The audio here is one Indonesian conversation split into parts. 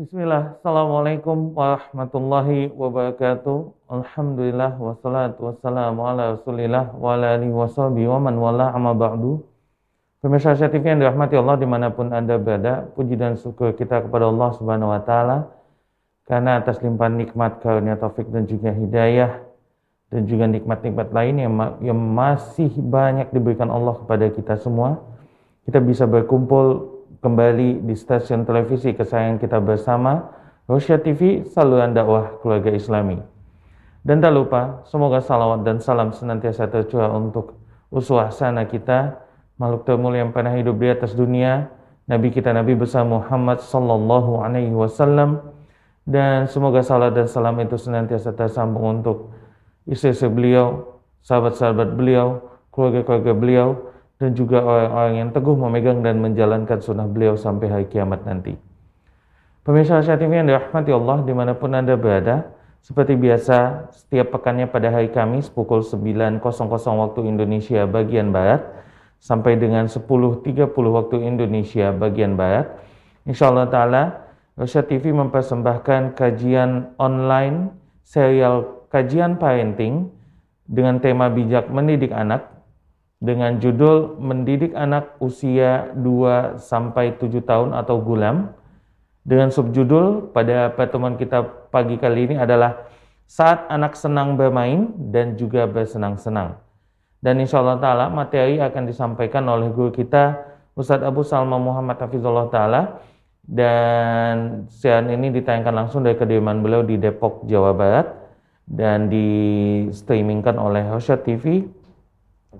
Bismillah, Assalamualaikum warahmatullahi wabarakatuh. Alhamdulillah wassalatu wassalamu ala rasulillah wa ala alihi washabihi wa man wala amma ba'du Pemirsa TV yang dirahmati Allah di mana pun Anda berada Puji dan syukur kita kepada Allah subhanahu wa ta'ala Karena atas limpahan nikmat karunia taufik dan juga hidayah Dan juga nikmat-nikmat lain yang, yang masih banyak diberikan Allah kepada kita semua Kita bisa berkumpul kembali di stasiun televisi kesayangan kita bersama, Rosya TV, saluran dakwah keluarga islami. Dan tak lupa, semoga salawat dan salam senantiasa tercurah untuk uswah sana kita, makhluk termulia yang pernah hidup di atas dunia, Nabi kita Nabi besar Muhammad Sallallahu Alaihi Wasallam, dan semoga salat dan salam itu senantiasa tersambung untuk istri-istri beliau, sahabat-sahabat beliau, keluarga-keluarga beliau, dan juga orang-orang yang teguh memegang dan menjalankan sunnah beliau sampai hari kiamat nanti. Pemirsa TV yang dirahmati Allah di mana pun Anda berada, seperti biasa setiap pekannya pada hari Kamis pukul 9.00 waktu Indonesia bagian Barat sampai dengan 10.30 waktu Indonesia bagian Barat. Insya Allah Ta'ala, Asia TV mempersembahkan kajian online serial kajian parenting dengan tema bijak mendidik anak dengan judul Mendidik Anak Usia 2 sampai 7 tahun atau gulam dengan subjudul pada pertemuan kita pagi kali ini adalah saat anak senang bermain dan juga bersenang-senang. Dan insya Allah Ta'ala materi akan disampaikan oleh guru kita Ustadz Abu Salma Muhammad Hafizullah Ta'ala. Dan siaran ini ditayangkan langsung dari kediaman beliau di Depok, Jawa Barat. Dan di streamingkan oleh Hosyat TV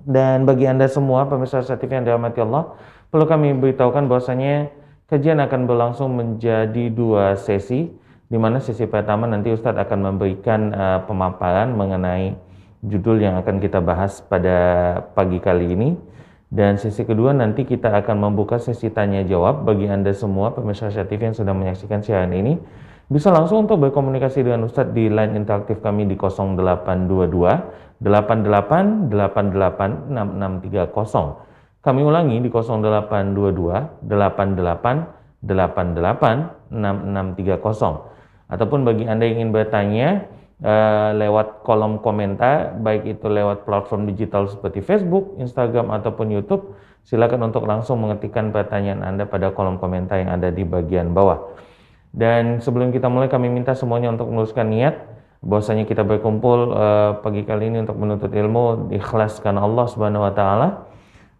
dan bagi Anda semua pemirsa setif yang dirahmati Allah, perlu kami beritahukan bahwasanya kajian akan berlangsung menjadi dua sesi di mana sesi pertama nanti Ustadz akan memberikan uh, pemaparan mengenai judul yang akan kita bahas pada pagi kali ini dan sesi kedua nanti kita akan membuka sesi tanya jawab bagi Anda semua pemirsa TV yang sudah menyaksikan siaran ini bisa langsung untuk berkomunikasi dengan Ustadz di line interaktif kami di 0822 88 88 6630. Kami ulangi di 0822 88 88 6630. Ataupun bagi Anda yang ingin bertanya uh, lewat kolom komentar, baik itu lewat platform digital seperti Facebook, Instagram, ataupun YouTube, silakan untuk langsung mengetikkan pertanyaan Anda pada kolom komentar yang ada di bagian bawah. Dan sebelum kita mulai, kami minta semuanya untuk menuliskan niat bahwasanya kita berkumpul uh, pagi kali ini untuk menuntut ilmu ikhlas karena Allah Subhanahu wa taala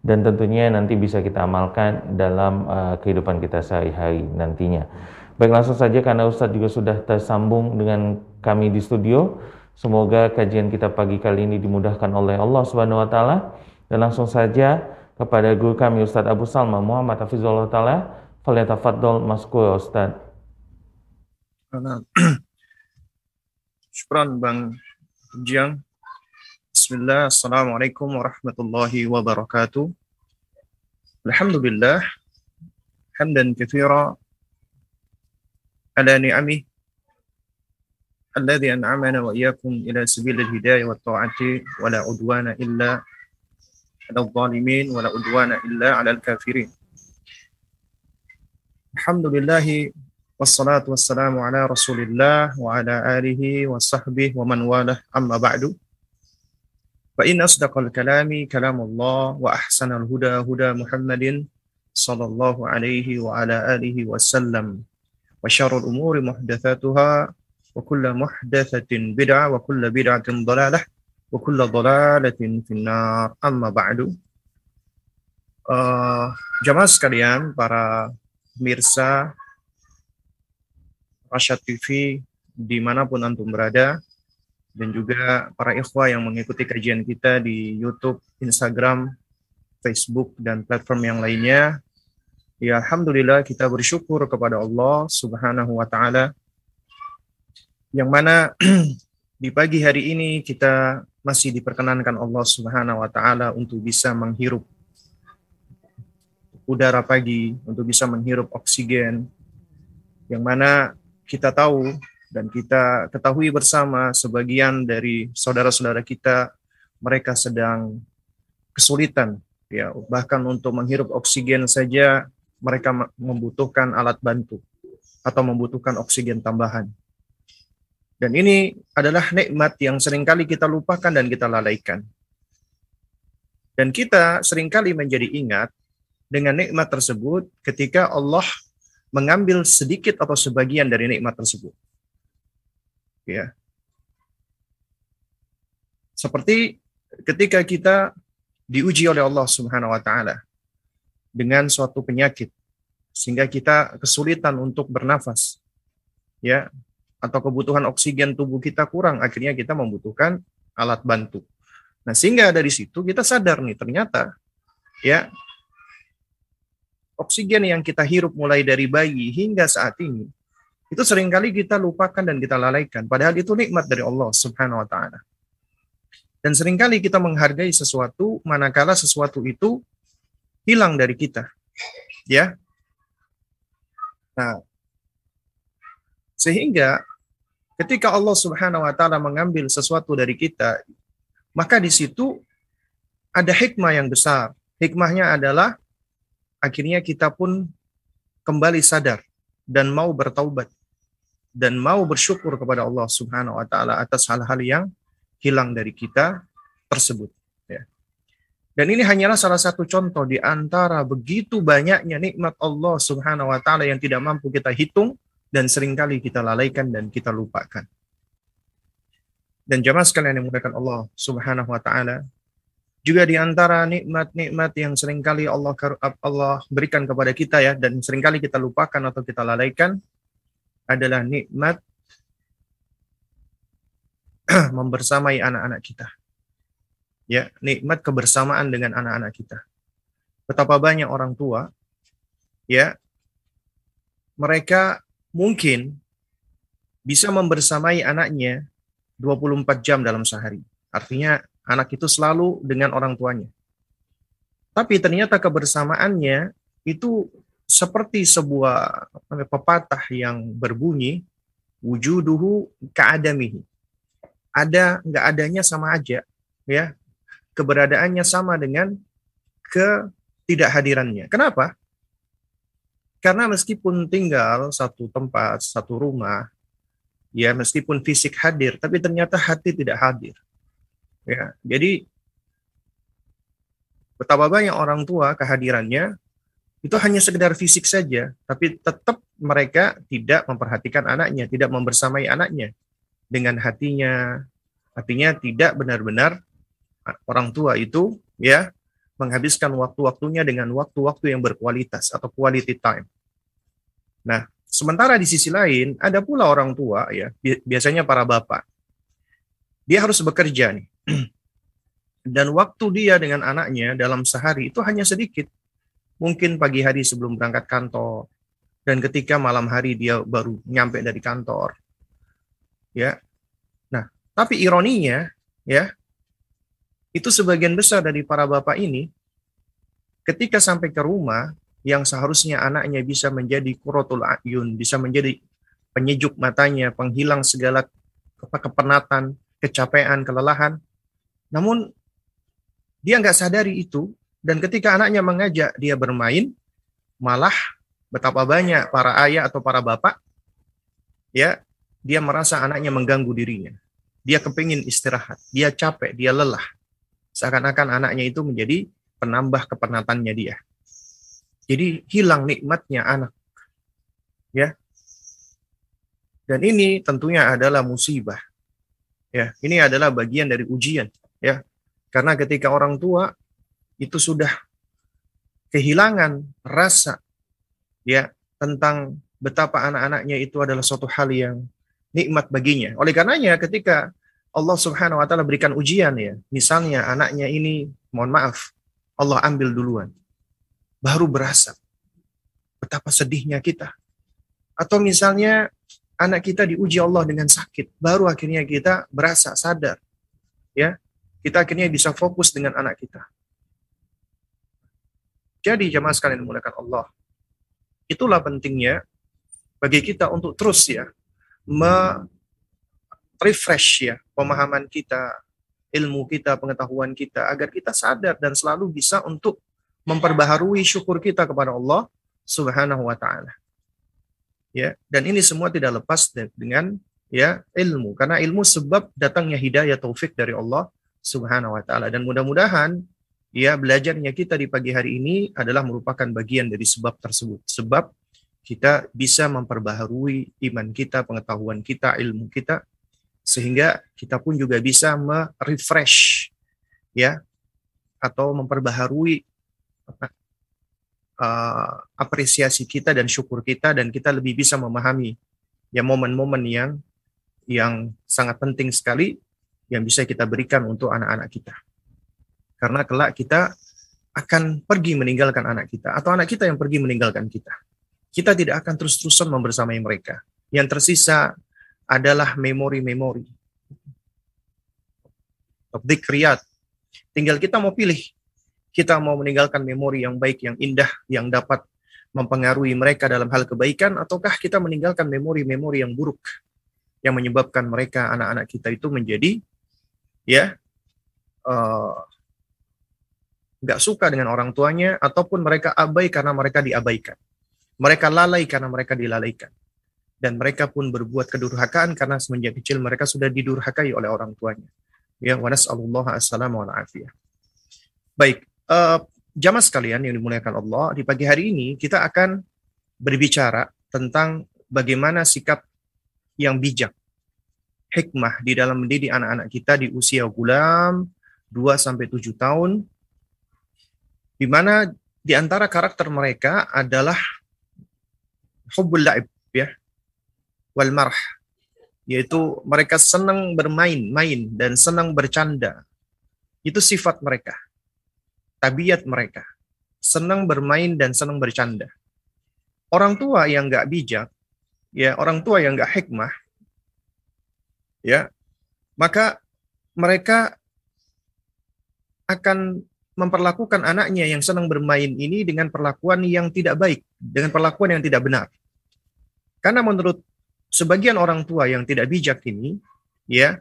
dan tentunya nanti bisa kita amalkan dalam uh, kehidupan kita sehari-hari nantinya. Baik langsung saja karena Ustadz juga sudah tersambung dengan kami di studio. Semoga kajian kita pagi kali ini dimudahkan oleh Allah Subhanahu wa taala dan langsung saja kepada guru kami Ustadz Abu Salma Muhammad Hafizullah taala. Falyatafaddal maskur Ustadz. Syukran Bang Jiang. Bismillah, Assalamualaikum warahmatullahi wabarakatuh. Alhamdulillah, hamdan kathira ala ni'amih الذي أنعمنا وإياكم إلى سبيل الهداية والطاعة ولا عدوان إلا على الظالمين ولا عدوان إلا على الكافرين. الحمد لله والصلاة والسلام على رسول الله وعلى آله وصحبه ومن والاه. أما بعد فإن أصدق الكلام كلام الله وأحسن الهدى هدى محمد صلى الله عليه وعلى آله وسلم وشر الأمور محدثاتها وكل محدثة بدعة وكل بدعة ضلالة وكل ضلالة في النار أما بعد uh, jamaah sekalian para pemirsa Rasyad TV dimanapun antum berada dan juga para ikhwah yang mengikuti kajian kita di YouTube, Instagram, Facebook dan platform yang lainnya. Ya Alhamdulillah kita bersyukur kepada Allah Subhanahu wa taala yang mana di pagi hari ini kita masih diperkenankan Allah Subhanahu wa taala untuk bisa menghirup udara pagi, untuk bisa menghirup oksigen, yang mana kita tahu dan kita ketahui bersama sebagian dari saudara-saudara kita mereka sedang kesulitan ya bahkan untuk menghirup oksigen saja mereka membutuhkan alat bantu atau membutuhkan oksigen tambahan. Dan ini adalah nikmat yang sering kali kita lupakan dan kita lalaikan. Dan kita sering kali menjadi ingat dengan nikmat tersebut ketika Allah mengambil sedikit atau sebagian dari nikmat tersebut. Ya. Seperti ketika kita diuji oleh Allah Subhanahu wa taala dengan suatu penyakit sehingga kita kesulitan untuk bernafas. Ya, atau kebutuhan oksigen tubuh kita kurang, akhirnya kita membutuhkan alat bantu. Nah, sehingga dari situ kita sadar nih ternyata ya oksigen yang kita hirup mulai dari bayi hingga saat ini itu sering kali kita lupakan dan kita lalaikan padahal itu nikmat dari Allah Subhanahu wa taala. Dan sering kali kita menghargai sesuatu manakala sesuatu itu hilang dari kita. Ya. Nah, sehingga ketika Allah Subhanahu wa taala mengambil sesuatu dari kita, maka di situ ada hikmah yang besar. Hikmahnya adalah akhirnya kita pun kembali sadar dan mau bertaubat dan mau bersyukur kepada Allah Subhanahu wa taala atas hal-hal yang hilang dari kita tersebut. Ya. Dan ini hanyalah salah satu contoh di antara begitu banyaknya nikmat Allah Subhanahu wa taala yang tidak mampu kita hitung dan sering kali kita lalaikan dan kita lupakan. Dan jamaah sekalian yang menggunakan Allah Subhanahu wa taala, juga di antara nikmat-nikmat yang sering kali Allah Allah berikan kepada kita ya dan sering kali kita lupakan atau kita lalaikan adalah nikmat membersamai anak-anak kita. Ya, nikmat kebersamaan dengan anak-anak kita. Betapa banyak orang tua ya mereka mungkin bisa membersamai anaknya 24 jam dalam sehari. Artinya anak itu selalu dengan orang tuanya. Tapi ternyata kebersamaannya itu seperti sebuah pepatah yang berbunyi wujuduhu ka'adamihi ada nggak adanya sama aja ya keberadaannya sama dengan ketidakhadirannya kenapa karena meskipun tinggal satu tempat satu rumah ya meskipun fisik hadir tapi ternyata hati tidak hadir ya jadi betapa banyak orang tua kehadirannya itu hanya sekedar fisik saja, tapi tetap mereka tidak memperhatikan anaknya, tidak membersamai anaknya dengan hatinya. Artinya tidak benar-benar orang tua itu ya menghabiskan waktu-waktunya dengan waktu-waktu yang berkualitas atau quality time. Nah, sementara di sisi lain ada pula orang tua ya, biasanya para bapak. Dia harus bekerja nih. Dan waktu dia dengan anaknya dalam sehari itu hanya sedikit. Mungkin pagi hari sebelum berangkat kantor dan ketika malam hari dia baru nyampe dari kantor. Ya, tapi ironinya, ya, itu sebagian besar dari para bapak ini, ketika sampai ke rumah, yang seharusnya anaknya bisa menjadi kurotul ayun, bisa menjadi penyejuk matanya, penghilang segala kepenatan, kecapean, kelelahan. Namun, dia nggak sadari itu, dan ketika anaknya mengajak dia bermain, malah betapa banyak para ayah atau para bapak, ya, dia merasa anaknya mengganggu dirinya. Dia kepingin istirahat, dia capek, dia lelah. Seakan-akan anaknya itu menjadi penambah kepenatannya dia. Jadi hilang nikmatnya anak. Ya. Dan ini tentunya adalah musibah. Ya, ini adalah bagian dari ujian, ya. Karena ketika orang tua itu sudah kehilangan rasa ya tentang betapa anak-anaknya itu adalah suatu hal yang nikmat baginya. Oleh karenanya ketika Allah Subhanahu wa taala berikan ujian ya, misalnya anaknya ini mohon maaf, Allah ambil duluan. Baru berasa betapa sedihnya kita. Atau misalnya anak kita diuji Allah dengan sakit, baru akhirnya kita berasa sadar. Ya, kita akhirnya bisa fokus dengan anak kita. Jadi jamaah sekalian menggunakan Allah. Itulah pentingnya bagi kita untuk terus ya refresh ya pemahaman kita, ilmu kita, pengetahuan kita agar kita sadar dan selalu bisa untuk memperbaharui syukur kita kepada Allah Subhanahu wa taala. Ya, dan ini semua tidak lepas dengan ya ilmu karena ilmu sebab datangnya hidayah taufik dari Allah Subhanahu wa taala dan mudah-mudahan ya belajarnya kita di pagi hari ini adalah merupakan bagian dari sebab tersebut. Sebab kita bisa memperbaharui iman kita, pengetahuan kita, ilmu kita sehingga kita pun juga bisa merefresh ya atau memperbaharui uh, apresiasi kita dan syukur kita dan kita lebih bisa memahami ya momen-momen yang yang sangat penting sekali yang bisa kita berikan untuk anak-anak kita. Karena kelak kita akan pergi meninggalkan anak kita atau anak kita yang pergi meninggalkan kita. Kita tidak akan terus-terusan membersamai mereka. Yang tersisa adalah memori-memori. Dikriat. Tinggal kita mau pilih. Kita mau meninggalkan memori yang baik, yang indah, yang dapat mempengaruhi mereka dalam hal kebaikan, ataukah kita meninggalkan memori-memori yang buruk yang menyebabkan mereka anak-anak kita itu menjadi ya uh, nggak suka dengan orang tuanya ataupun mereka abai karena mereka diabaikan. Mereka lalai karena mereka dilalaikan. Dan mereka pun berbuat kedurhakaan karena semenjak kecil mereka sudah didurhakai oleh orang tuanya. Ya, wa nas'alullah assalamu afiyah. Baik, uh, jamaah sekalian yang dimuliakan Allah, di pagi hari ini kita akan berbicara tentang bagaimana sikap yang bijak, hikmah di dalam mendidik anak-anak kita di usia gulam 2 sampai 7 tahun di mana di antara karakter mereka adalah hubbul la'ib ya wal marh yaitu mereka senang bermain-main dan senang bercanda. Itu sifat mereka. Tabiat mereka. Senang bermain dan senang bercanda. Orang tua yang nggak bijak, ya orang tua yang nggak hikmah, ya maka mereka akan memperlakukan anaknya yang senang bermain ini dengan perlakuan yang tidak baik, dengan perlakuan yang tidak benar. Karena menurut sebagian orang tua yang tidak bijak ini, ya,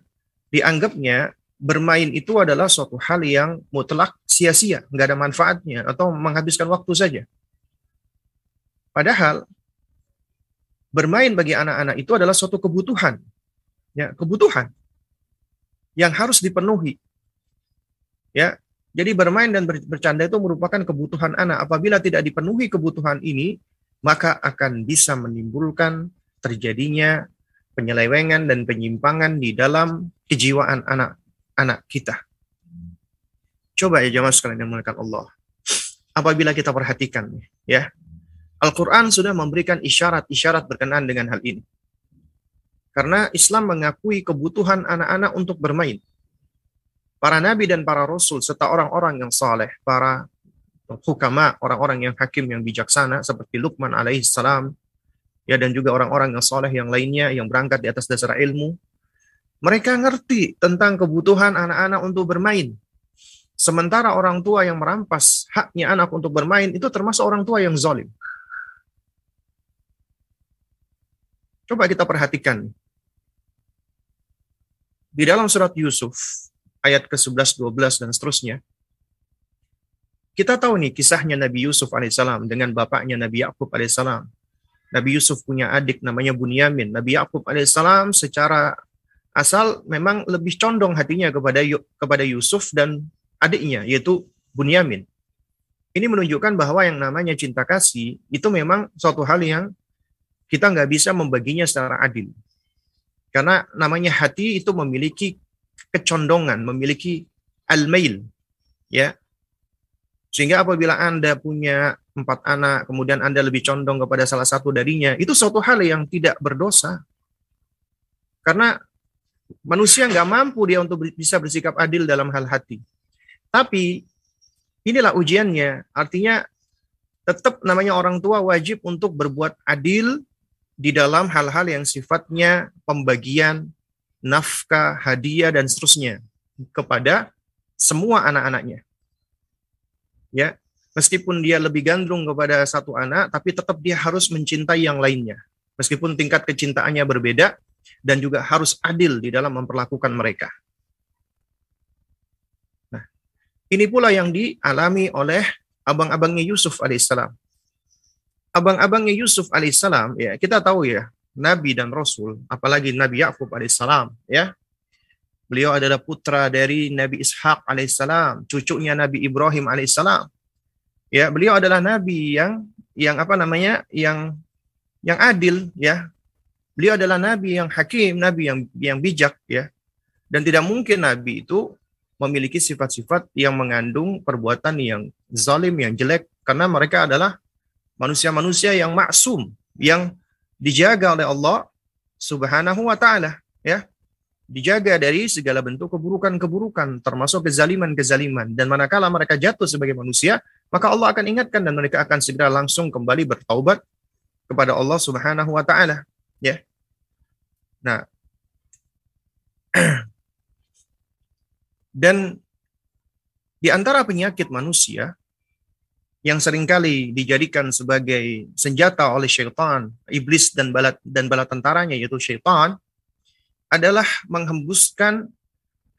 dianggapnya bermain itu adalah suatu hal yang mutlak sia-sia, nggak ada manfaatnya atau menghabiskan waktu saja. Padahal bermain bagi anak-anak itu adalah suatu kebutuhan, ya, kebutuhan yang harus dipenuhi. Ya, jadi bermain dan bercanda itu merupakan kebutuhan anak. Apabila tidak dipenuhi kebutuhan ini, maka akan bisa menimbulkan terjadinya penyelewengan dan penyimpangan di dalam kejiwaan anak-anak kita. Coba ya jamaah sekalian yang mengatakan Allah. Apabila kita perhatikan ya, Al-Quran sudah memberikan isyarat-isyarat berkenaan dengan hal ini. Karena Islam mengakui kebutuhan anak-anak untuk bermain para nabi dan para rasul serta orang-orang yang saleh, para hukama, orang-orang yang hakim yang bijaksana seperti Luqman alaihi salam, ya dan juga orang-orang yang saleh yang lainnya yang berangkat di atas dasar ilmu, mereka ngerti tentang kebutuhan anak-anak untuk bermain. Sementara orang tua yang merampas haknya anak untuk bermain itu termasuk orang tua yang zalim. Coba kita perhatikan. Di dalam surat Yusuf, ayat ke-11, 12, dan seterusnya. Kita tahu nih kisahnya Nabi Yusuf alaihissalam dengan bapaknya Nabi Yakub alaihissalam. Nabi Yusuf punya adik namanya Bunyamin. Nabi Yakub alaihissalam secara asal memang lebih condong hatinya kepada kepada Yusuf dan adiknya yaitu Bunyamin. Ini menunjukkan bahwa yang namanya cinta kasih itu memang suatu hal yang kita nggak bisa membaginya secara adil. Karena namanya hati itu memiliki kecondongan, memiliki al-mail. Ya. Sehingga apabila Anda punya empat anak, kemudian Anda lebih condong kepada salah satu darinya, itu suatu hal yang tidak berdosa. Karena manusia nggak mampu dia untuk bisa bersikap adil dalam hal hati. Tapi inilah ujiannya. Artinya tetap namanya orang tua wajib untuk berbuat adil di dalam hal-hal yang sifatnya pembagian nafkah, hadiah dan seterusnya kepada semua anak-anaknya. Ya. Meskipun dia lebih gandrung kepada satu anak, tapi tetap dia harus mencintai yang lainnya. Meskipun tingkat kecintaannya berbeda, dan juga harus adil di dalam memperlakukan mereka. Nah, ini pula yang dialami oleh abang-abangnya Yusuf alaihissalam. Abang-abangnya Yusuf alaihissalam, ya kita tahu ya, Nabi dan Rasul, apalagi Nabi Yakub alaihissalam, ya, Beliau adalah putra dari Nabi Ishak alaihissalam, cucunya Nabi Ibrahim alaihissalam. Ya, beliau adalah nabi yang yang apa namanya? yang yang adil ya. Beliau adalah nabi yang hakim, nabi yang yang bijak ya. Dan tidak mungkin nabi itu memiliki sifat-sifat yang mengandung perbuatan yang zalim, yang jelek karena mereka adalah manusia-manusia yang maksum, yang dijaga oleh Allah Subhanahu wa taala ya dijaga dari segala bentuk keburukan-keburukan, termasuk kezaliman-kezaliman. Dan manakala mereka jatuh sebagai manusia, maka Allah akan ingatkan dan mereka akan segera langsung kembali bertaubat kepada Allah Subhanahu wa taala, ya. Nah, dan di antara penyakit manusia yang sering kali dijadikan sebagai senjata oleh syaitan, iblis dan bala dan bala tentaranya yaitu syaitan, adalah menghembuskan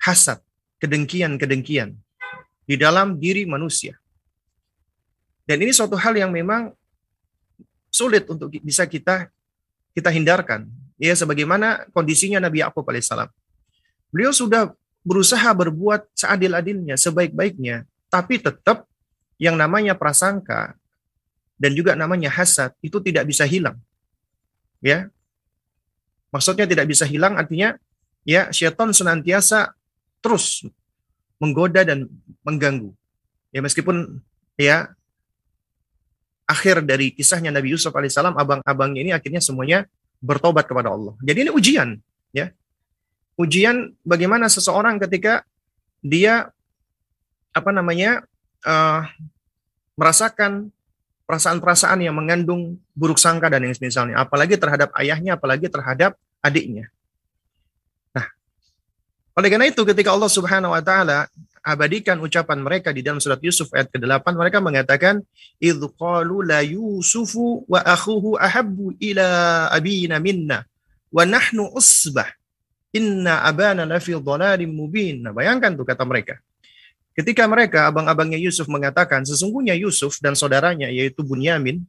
hasad, kedengkian-kedengkian di dalam diri manusia. Dan ini suatu hal yang memang sulit untuk bisa kita kita hindarkan. Ya, sebagaimana kondisinya Nabi Yakub alaihissalam. Beliau sudah berusaha berbuat seadil-adilnya, sebaik-baiknya, tapi tetap yang namanya prasangka dan juga namanya hasad itu tidak bisa hilang. Ya, Maksudnya tidak bisa hilang artinya ya syaitan senantiasa terus menggoda dan mengganggu. Ya meskipun ya akhir dari kisahnya Nabi Yusuf alaihissalam abang-abangnya ini akhirnya semuanya bertobat kepada Allah. Jadi ini ujian ya. Ujian bagaimana seseorang ketika dia apa namanya uh, merasakan perasaan-perasaan yang mengandung buruk sangka dan yang misalnya, apalagi terhadap ayahnya, apalagi terhadap adiknya. Oleh karena itu ketika Allah Subhanahu wa taala abadikan ucapan mereka di dalam surat Yusuf ayat ke-8 mereka mengatakan idz qalu la yusufu wa akhuhu ahabbu ila abina minna wa nahnu usbah inna abana lafi dhalalim mubin. Nah, bayangkan tuh kata mereka. Ketika mereka, abang-abangnya Yusuf mengatakan, sesungguhnya Yusuf dan saudaranya, yaitu Bunyamin,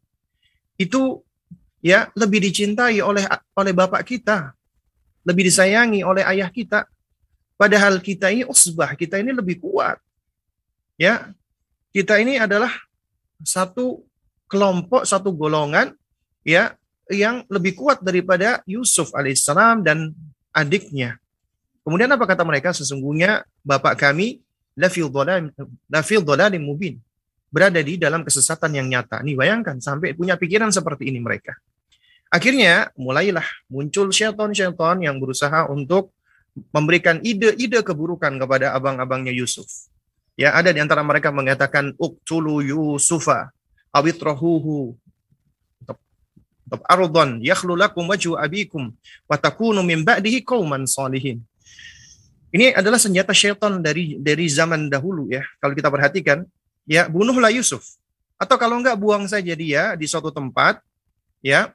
itu ya lebih dicintai oleh oleh bapak kita, lebih disayangi oleh ayah kita. Padahal kita ini usbah, kita ini lebih kuat. Ya, kita ini adalah satu kelompok, satu golongan ya yang lebih kuat daripada Yusuf alaihissalam dan adiknya. Kemudian apa kata mereka? Sesungguhnya bapak kami lafil dhalalim mubin. Berada di dalam kesesatan yang nyata. Nih bayangkan sampai punya pikiran seperti ini mereka. Akhirnya mulailah muncul syaitan-syaitan yang berusaha untuk memberikan ide-ide keburukan kepada abang-abangnya Yusuf. Ya, ada di antara mereka mengatakan uktulu Yusufa awitrahuhu ardhan yakhlu lakum wajhu abikum wa takunu min ba'dihi qauman salihin. Ini adalah senjata syaitan dari dari zaman dahulu ya. Kalau kita perhatikan, ya bunuhlah Yusuf. Atau kalau enggak buang saja dia di suatu tempat, ya.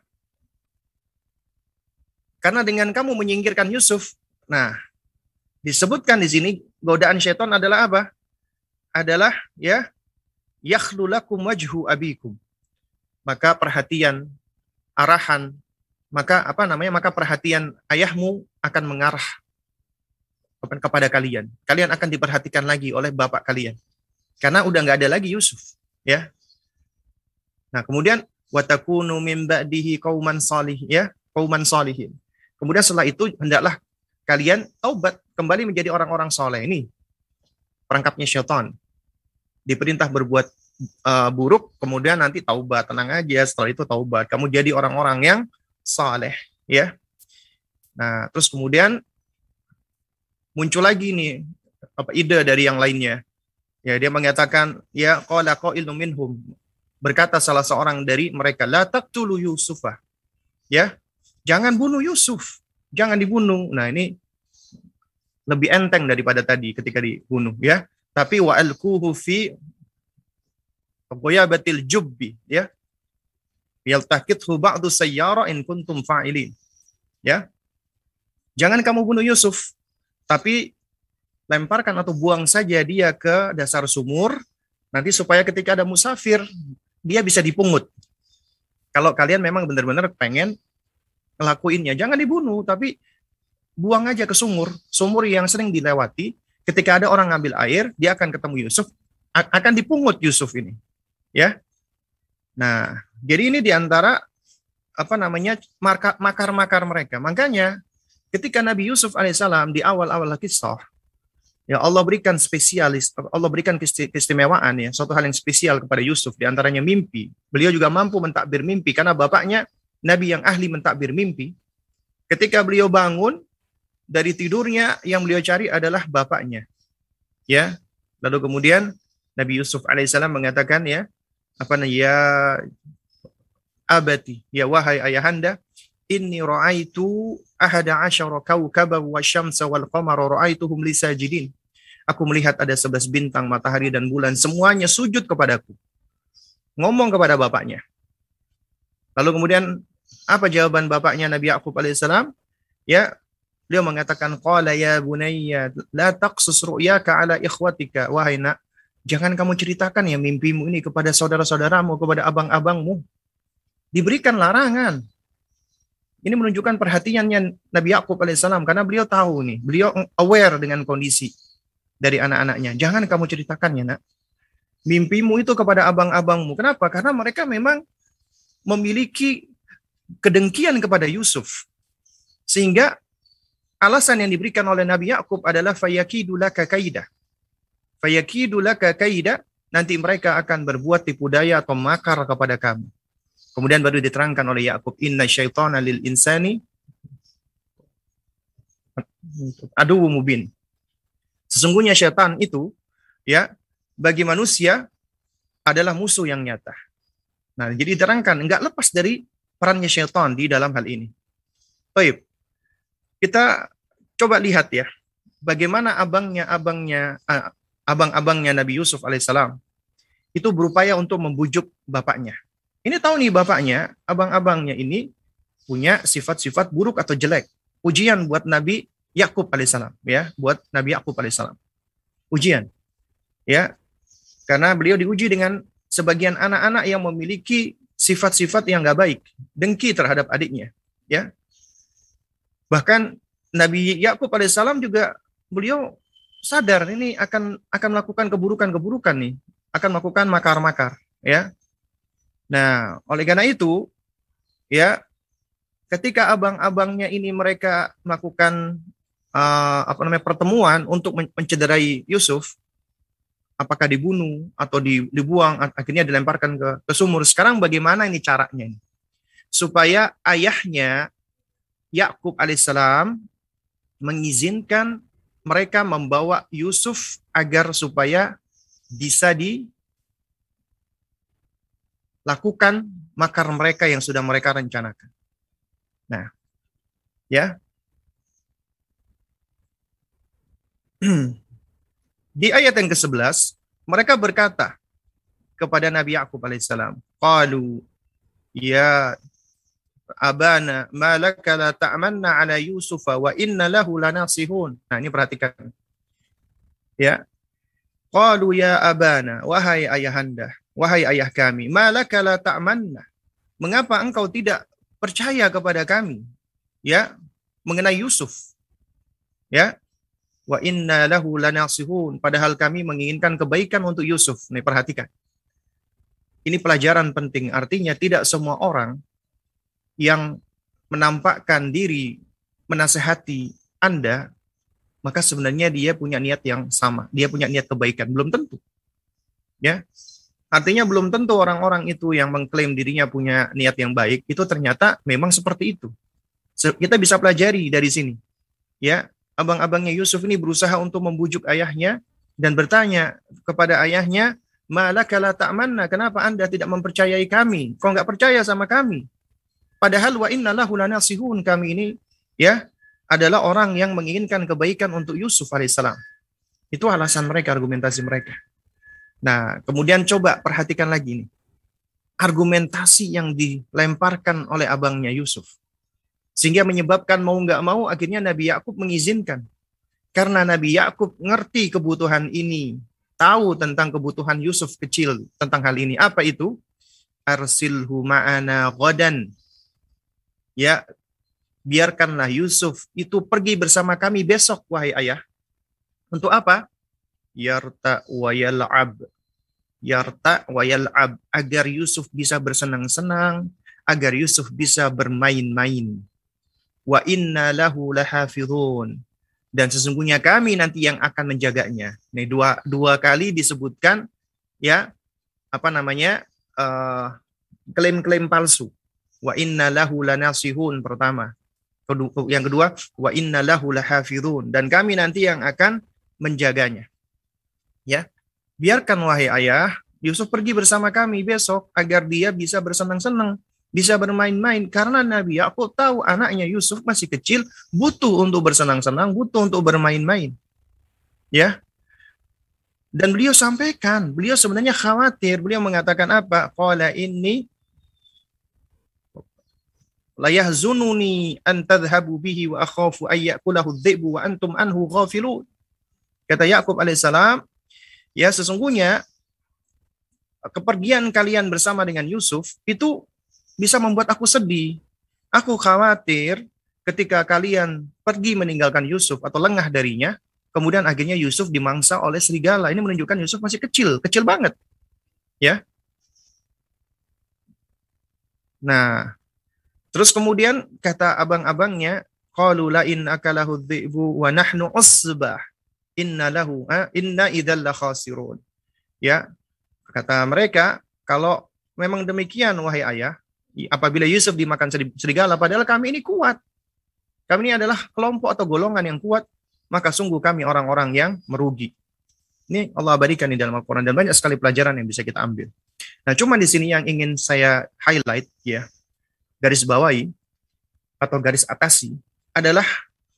Karena dengan kamu menyingkirkan Yusuf, nah disebutkan di sini godaan syaitan adalah apa? Adalah ya yakhlulakum wajhu abikum. Maka perhatian, arahan, maka apa namanya? Maka perhatian ayahmu akan mengarah kepada kalian. Kalian akan diperhatikan lagi oleh bapak kalian. Karena udah nggak ada lagi Yusuf, ya. Nah, kemudian watakunu min ba'dihi qauman salih, ya, qauman salihin. Kemudian setelah itu hendaklah kalian taubat kembali menjadi orang-orang soleh. Ini perangkapnya syaitan. Diperintah berbuat uh, buruk, kemudian nanti taubat, tenang aja. Setelah itu taubat, kamu jadi orang-orang yang saleh, ya. Nah, terus kemudian muncul lagi nih apa ide dari yang lainnya. Ya, dia mengatakan, ya qala qailun minhum. Berkata salah seorang dari mereka, la taqtulu Yusufa. Ya, jangan bunuh Yusuf. Jangan dibunuh. Nah, ini lebih enteng daripada tadi ketika dibunuh, ya. Tapi wa alquhu fi batil jubbi ya yaltaqithu ba'du sayyara in kuntum fa'ilin ya jangan kamu bunuh Yusuf tapi lemparkan atau buang saja dia ke dasar sumur nanti supaya ketika ada musafir dia bisa dipungut kalau kalian memang benar-benar pengen ngelakuinnya jangan dibunuh tapi buang aja ke sumur sumur yang sering dilewati ketika ada orang ngambil air dia akan ketemu Yusuf akan dipungut Yusuf ini ya nah jadi ini di antara apa namanya makar-makar mereka. Makanya ketika Nabi Yusuf alaihissalam di awal-awal kisah, ya Allah berikan spesialis, Allah berikan keistimewaan ya, suatu hal yang spesial kepada Yusuf di antaranya mimpi. Beliau juga mampu mentakbir mimpi karena bapaknya Nabi yang ahli mentakbir mimpi. Ketika beliau bangun dari tidurnya yang beliau cari adalah bapaknya. Ya. Lalu kemudian Nabi Yusuf alaihissalam mengatakan ya, apa ya abati, ya wahai ayahanda, inni ra'aitu ahada asyara kawkaba wa syamsa wal qamara ra'aituhum li sajidin. Aku melihat ada sebelas bintang, matahari dan bulan semuanya sujud kepadaku. Ngomong kepada bapaknya. Lalu kemudian apa jawaban bapaknya Nabi Yakub alaihissalam? Ya, beliau mengatakan qala ya bunayya la taqsus ru'yaka ala ikhwatika wahai nak jangan kamu ceritakan ya mimpimu ini kepada saudara-saudaramu kepada abang-abangmu diberikan larangan. Ini menunjukkan perhatiannya Nabi Yakub alaihissalam karena beliau tahu nih, beliau aware dengan kondisi dari anak-anaknya. Jangan kamu ceritakannya, nak. Mimpimu itu kepada abang-abangmu. Kenapa? Karena mereka memang memiliki kedengkian kepada Yusuf. Sehingga alasan yang diberikan oleh Nabi Yakub adalah fayakidulaka kaida. Fayakidulaka kaida, nanti mereka akan berbuat tipu daya atau makar kepada kamu. Kemudian baru diterangkan oleh Yakub, inna syaitana lil insani adu mubin. Sesungguhnya syaitan itu ya bagi manusia adalah musuh yang nyata. Nah, jadi diterangkan enggak lepas dari perannya syaitan di dalam hal ini. Baik. Kita coba lihat ya, bagaimana abangnya abangnya eh, abang-abangnya Nabi Yusuf alaihissalam itu berupaya untuk membujuk bapaknya. Ini tahu nih bapaknya, abang-abangnya ini punya sifat-sifat buruk atau jelek. Ujian buat Nabi Yakub alaihissalam, ya, buat Nabi Yakub alaihissalam. Ujian, ya, karena beliau diuji dengan sebagian anak-anak yang memiliki sifat-sifat yang gak baik, dengki terhadap adiknya, ya. Bahkan Nabi Yakub alaihissalam juga beliau sadar ini akan akan melakukan keburukan-keburukan nih, akan melakukan makar-makar, ya. Nah, oleh karena itu, ya, ketika abang-abangnya ini mereka melakukan uh, apa namanya pertemuan untuk mencederai Yusuf, apakah dibunuh atau dibuang, akhirnya dilemparkan ke, ke sumur. Sekarang bagaimana ini caranya? Ini? Supaya ayahnya Yakub alaihissalam mengizinkan mereka membawa Yusuf agar supaya bisa di lakukan makar mereka yang sudah mereka rencanakan. Nah, ya. Di ayat yang ke-11, mereka berkata kepada Nabi Yakub alaihissalam, "Qalu ya abana malaka la ta'manna ala Yusuf wa inna lahu lanasihun." Nah, ini perhatikan. Ya. Qalu ya abana, wahai ayahanda, Wahai ayah kami, malaka la ta'manna. Mengapa engkau tidak percaya kepada kami? Ya, mengenai Yusuf. Ya. Wa inna lahu lanasihun. Padahal kami menginginkan kebaikan untuk Yusuf. Nih perhatikan. Ini pelajaran penting. Artinya tidak semua orang yang menampakkan diri menasehati Anda, maka sebenarnya dia punya niat yang sama. Dia punya niat kebaikan. Belum tentu. Ya, Artinya belum tentu orang-orang itu yang mengklaim dirinya punya niat yang baik itu ternyata memang seperti itu. Kita bisa pelajari dari sini. Ya, abang-abangnya Yusuf ini berusaha untuk membujuk ayahnya dan bertanya kepada ayahnya, "Malakala ta'manna? Kenapa Anda tidak mempercayai kami? Kok nggak percaya sama kami?" Padahal wa innalahu lanasihun kami ini ya adalah orang yang menginginkan kebaikan untuk Yusuf alaihissalam. Itu alasan mereka, argumentasi mereka. Nah, kemudian coba perhatikan lagi nih. Argumentasi yang dilemparkan oleh abangnya Yusuf. Sehingga menyebabkan mau nggak mau akhirnya Nabi Yakub mengizinkan. Karena Nabi Yakub ngerti kebutuhan ini. Tahu tentang kebutuhan Yusuf kecil tentang hal ini. Apa itu? Arsilhu ma'ana godan. Ya, biarkanlah Yusuf itu pergi bersama kami besok, wahai ayah. Untuk apa? Yarta wa yal'ab. Yarta. Agar Yusuf bisa bersenang-senang, agar Yusuf bisa bermain-main. Wa inna lahu lahafidhun. Dan sesungguhnya kami nanti yang akan menjaganya. Ini dua dua kali disebutkan ya apa namanya uh, klaim-klaim palsu. Wa inna lahu lanasihun pertama. Yang kedua, wa inna lahu lahafidhun dan kami nanti yang akan menjaganya. Ya. Biarkan wahai ayah, Yusuf pergi bersama kami besok agar dia bisa bersenang-senang, bisa bermain-main karena Nabi Yakub tahu anaknya Yusuf masih kecil, butuh untuk bersenang-senang, butuh untuk bermain-main. Ya. Dan beliau sampaikan, beliau sebenarnya khawatir, beliau mengatakan apa? Qala ini la yahzununi an tadhhabu bihi wa akhafu ay ya'kulahu dhi'bu wa antum anhu ghafilun. Kata Yakub alaihissalam, ya sesungguhnya kepergian kalian bersama dengan Yusuf itu bisa membuat aku sedih. Aku khawatir ketika kalian pergi meninggalkan Yusuf atau lengah darinya, kemudian akhirnya Yusuf dimangsa oleh serigala. Ini menunjukkan Yusuf masih kecil, kecil banget. Ya. Nah, Terus kemudian kata abang-abangnya, qalu la in akalahu dhi'bu wa nahnu usbah inna lahu inna idzal khasirun. Ya. Kata mereka, kalau memang demikian wahai ayah, apabila Yusuf dimakan serigala padahal kami ini kuat. Kami ini adalah kelompok atau golongan yang kuat, maka sungguh kami orang-orang yang merugi. Ini Allah abadikan di dalam Al-Quran dan banyak sekali pelajaran yang bisa kita ambil. Nah, cuma di sini yang ingin saya highlight ya, garis bawahi atau garis atasi adalah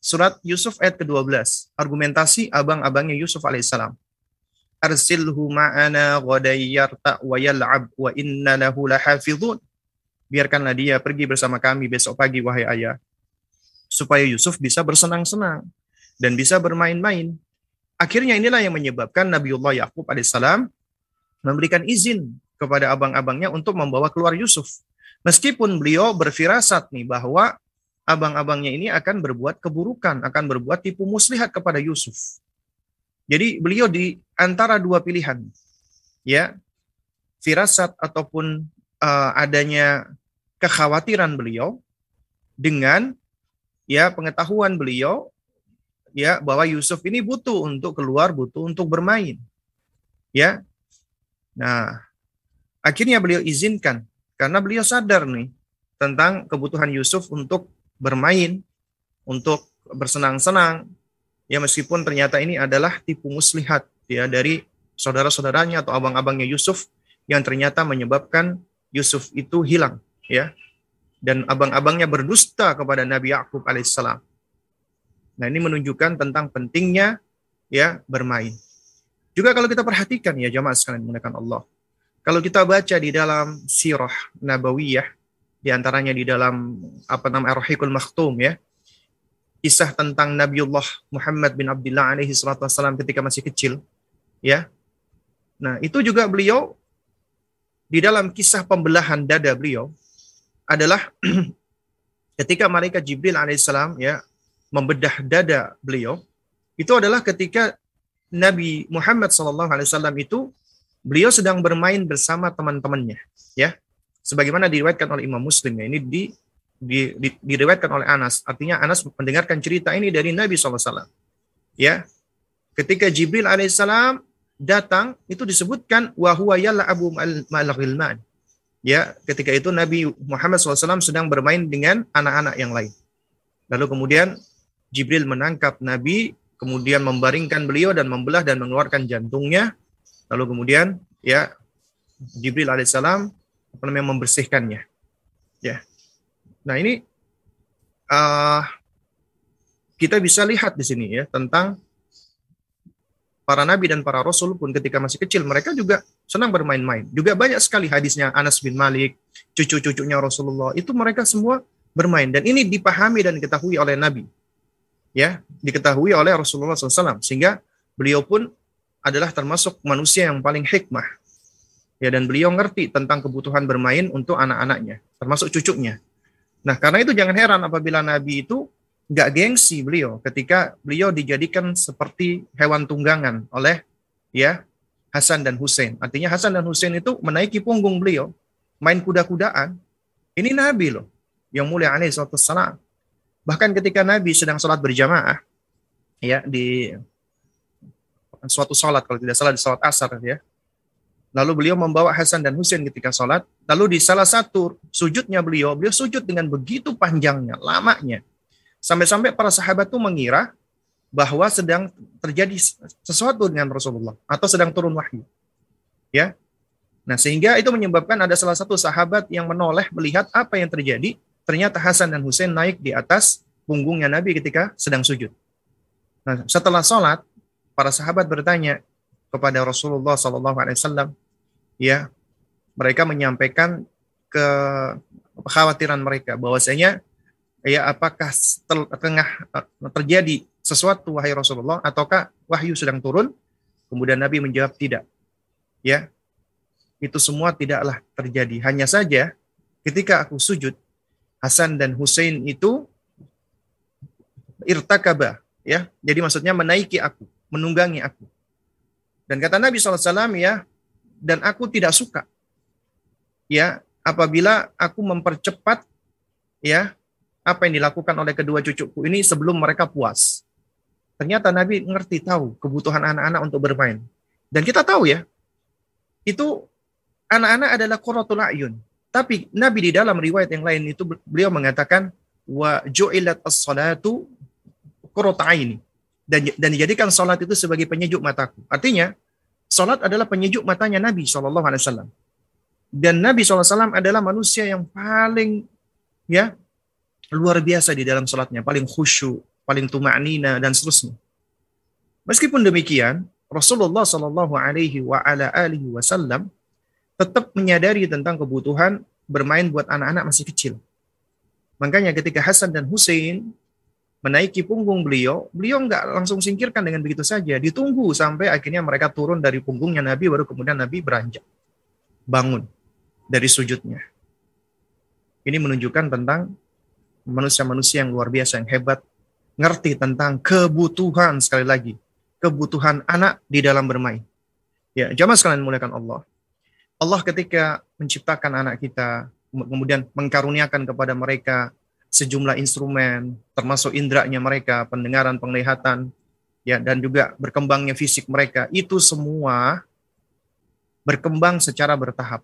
surat Yusuf ayat ke-12. Argumentasi abang-abangnya Yusuf alaihissalam. Arsilhu ma'ana wa yal'ab wa inna lahu lahafidhun. Biarkanlah dia pergi bersama kami besok pagi wahai ayah. Supaya Yusuf bisa bersenang-senang dan bisa bermain-main. Akhirnya inilah yang menyebabkan Nabiullah Yakub alaihissalam memberikan izin kepada abang-abangnya untuk membawa keluar Yusuf Meskipun beliau berfirasat nih bahwa abang-abangnya ini akan berbuat keburukan, akan berbuat tipu muslihat kepada Yusuf. Jadi beliau di antara dua pilihan, ya, firasat ataupun uh, adanya kekhawatiran beliau dengan ya pengetahuan beliau ya bahwa Yusuf ini butuh untuk keluar, butuh untuk bermain. Ya. Nah, akhirnya beliau izinkan karena beliau sadar nih tentang kebutuhan Yusuf untuk bermain, untuk bersenang-senang. Ya meskipun ternyata ini adalah tipu muslihat ya dari saudara-saudaranya atau abang-abangnya Yusuf yang ternyata menyebabkan Yusuf itu hilang ya. Dan abang-abangnya berdusta kepada Nabi Yakub alaihissalam. Nah, ini menunjukkan tentang pentingnya ya bermain. Juga kalau kita perhatikan ya jamaah sekalian menggunakan Allah kalau kita baca di dalam sirah nabawiyah, di antaranya di dalam apa nama Ar-Rahikul Maktum ya, kisah tentang Nabiullah Muhammad bin Abdullah alaihi salatu wassalam ketika masih kecil, ya. Nah, itu juga beliau di dalam kisah pembelahan dada beliau adalah ketika malaikat Jibril alaihissalam ya membedah dada beliau itu adalah ketika Nabi Muhammad sallallahu alaihi wasallam itu beliau sedang bermain bersama teman-temannya ya. Sebagaimana diriwayatkan oleh Imam Muslim ya ini di, di, di diriwayatkan oleh Anas. Artinya Anas mendengarkan cerita ini dari Nabi SAW ya. Ketika Jibril alaihissalam datang itu disebutkan wahwa abu mal ya ketika itu Nabi Muhammad SAW sedang bermain dengan anak-anak yang lain lalu kemudian Jibril menangkap Nabi kemudian membaringkan beliau dan membelah dan mengeluarkan jantungnya Lalu kemudian ya Jibril alaihissalam apa namanya membersihkannya. Ya. Nah ini uh, kita bisa lihat di sini ya tentang para nabi dan para rasul pun ketika masih kecil mereka juga senang bermain-main. Juga banyak sekali hadisnya Anas bin Malik, cucu-cucunya Rasulullah itu mereka semua bermain dan ini dipahami dan diketahui oleh Nabi. Ya, diketahui oleh Rasulullah SAW sehingga beliau pun adalah termasuk manusia yang paling hikmah. Ya dan beliau ngerti tentang kebutuhan bermain untuk anak-anaknya, termasuk cucunya. Nah, karena itu jangan heran apabila Nabi itu nggak gengsi beliau ketika beliau dijadikan seperti hewan tunggangan oleh ya Hasan dan Hussein. Artinya Hasan dan Hussein itu menaiki punggung beliau, main kuda-kudaan. Ini Nabi loh, yang mulia alaihi salam. Bahkan ketika Nabi sedang sholat berjamaah, ya di suatu sholat kalau tidak salah di sholat asar ya. Lalu beliau membawa Hasan dan Hussein ketika sholat. Lalu di salah satu sujudnya beliau, beliau sujud dengan begitu panjangnya, lamanya. Sampai-sampai para sahabat itu mengira bahwa sedang terjadi sesuatu dengan Rasulullah atau sedang turun wahyu. Ya. Nah, sehingga itu menyebabkan ada salah satu sahabat yang menoleh melihat apa yang terjadi. Ternyata Hasan dan Hussein naik di atas punggungnya Nabi ketika sedang sujud. Nah, setelah sholat, para sahabat bertanya kepada Rasulullah SAW, ya, mereka menyampaikan ke kekhawatiran mereka bahwasanya ya apakah tengah eh, terjadi sesuatu wahai Rasulullah ataukah wahyu sedang turun? Kemudian Nabi menjawab tidak. Ya. Itu semua tidaklah terjadi. Hanya saja ketika aku sujud Hasan dan Hussein itu irtakaba ya. Jadi maksudnya menaiki aku, menunggangi aku. Dan kata Nabi SAW ya, dan aku tidak suka ya apabila aku mempercepat ya apa yang dilakukan oleh kedua cucuku ini sebelum mereka puas. Ternyata Nabi ngerti tahu kebutuhan anak-anak untuk bermain. Dan kita tahu ya, itu anak-anak adalah qurratul ayun. Tapi Nabi di dalam riwayat yang lain itu beliau mengatakan wa ju'ilat as-salatu aini. Dan dan dijadikan salat itu sebagai penyejuk mataku. Artinya, salat adalah penyejuk matanya Nabi Shallallahu alaihi wasallam. Dan Nabi SAW adalah manusia yang paling ya luar biasa di dalam sholatnya, paling khusyuk, paling tuma'nina dan seterusnya. Meskipun demikian, Rasulullah Shallallahu Alaihi Wasallam tetap menyadari tentang kebutuhan bermain buat anak-anak masih kecil. Makanya ketika Hasan dan Hussein menaiki punggung beliau, beliau nggak langsung singkirkan dengan begitu saja. Ditunggu sampai akhirnya mereka turun dari punggungnya Nabi, baru kemudian Nabi beranjak, bangun dari sujudnya. Ini menunjukkan tentang manusia-manusia yang luar biasa, yang hebat, ngerti tentang kebutuhan sekali lagi, kebutuhan anak di dalam bermain. Ya, jamaah sekalian muliakan Allah. Allah ketika menciptakan anak kita, kemudian mengkaruniakan kepada mereka sejumlah instrumen, termasuk indranya mereka, pendengaran, penglihatan, ya, dan juga berkembangnya fisik mereka, itu semua berkembang secara bertahap.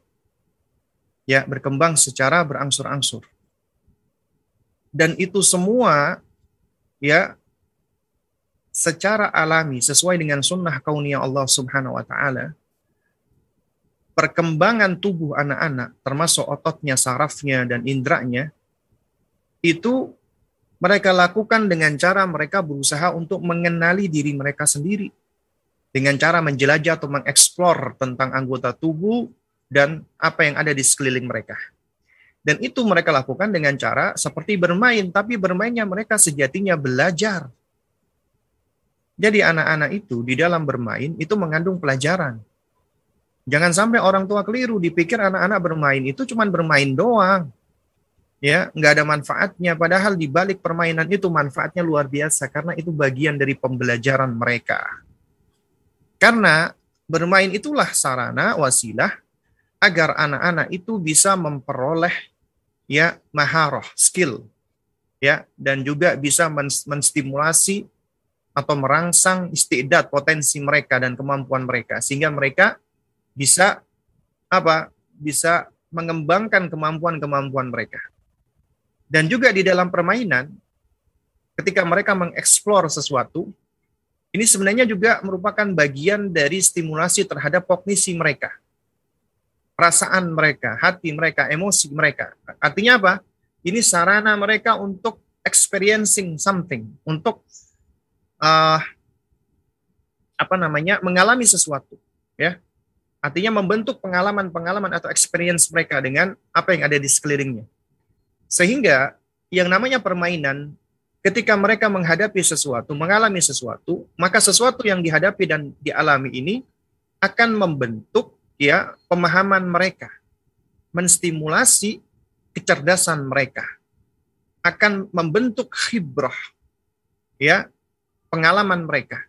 Ya, berkembang secara berangsur-angsur dan itu semua ya secara alami sesuai dengan sunnah kauniyah Allah Subhanahu wa taala perkembangan tubuh anak-anak termasuk ototnya, sarafnya dan indranya itu mereka lakukan dengan cara mereka berusaha untuk mengenali diri mereka sendiri dengan cara menjelajah atau mengeksplor tentang anggota tubuh dan apa yang ada di sekeliling mereka. Dan itu mereka lakukan dengan cara seperti bermain, tapi bermainnya mereka sejatinya belajar. Jadi anak-anak itu di dalam bermain itu mengandung pelajaran. Jangan sampai orang tua keliru dipikir anak-anak bermain itu cuma bermain doang. Ya, nggak ada manfaatnya. Padahal di balik permainan itu manfaatnya luar biasa karena itu bagian dari pembelajaran mereka. Karena bermain itulah sarana wasilah agar anak-anak itu bisa memperoleh ya maharoh skill ya dan juga bisa menstimulasi atau merangsang istidat potensi mereka dan kemampuan mereka sehingga mereka bisa apa bisa mengembangkan kemampuan-kemampuan mereka. Dan juga di dalam permainan ketika mereka mengeksplor sesuatu ini sebenarnya juga merupakan bagian dari stimulasi terhadap kognisi mereka perasaan mereka, hati mereka, emosi mereka. Artinya apa? Ini sarana mereka untuk experiencing something, untuk uh, apa namanya mengalami sesuatu ya artinya membentuk pengalaman-pengalaman atau experience mereka dengan apa yang ada di sekelilingnya sehingga yang namanya permainan ketika mereka menghadapi sesuatu mengalami sesuatu maka sesuatu yang dihadapi dan dialami ini akan membentuk ya pemahaman mereka menstimulasi kecerdasan mereka akan membentuk khibrah ya pengalaman mereka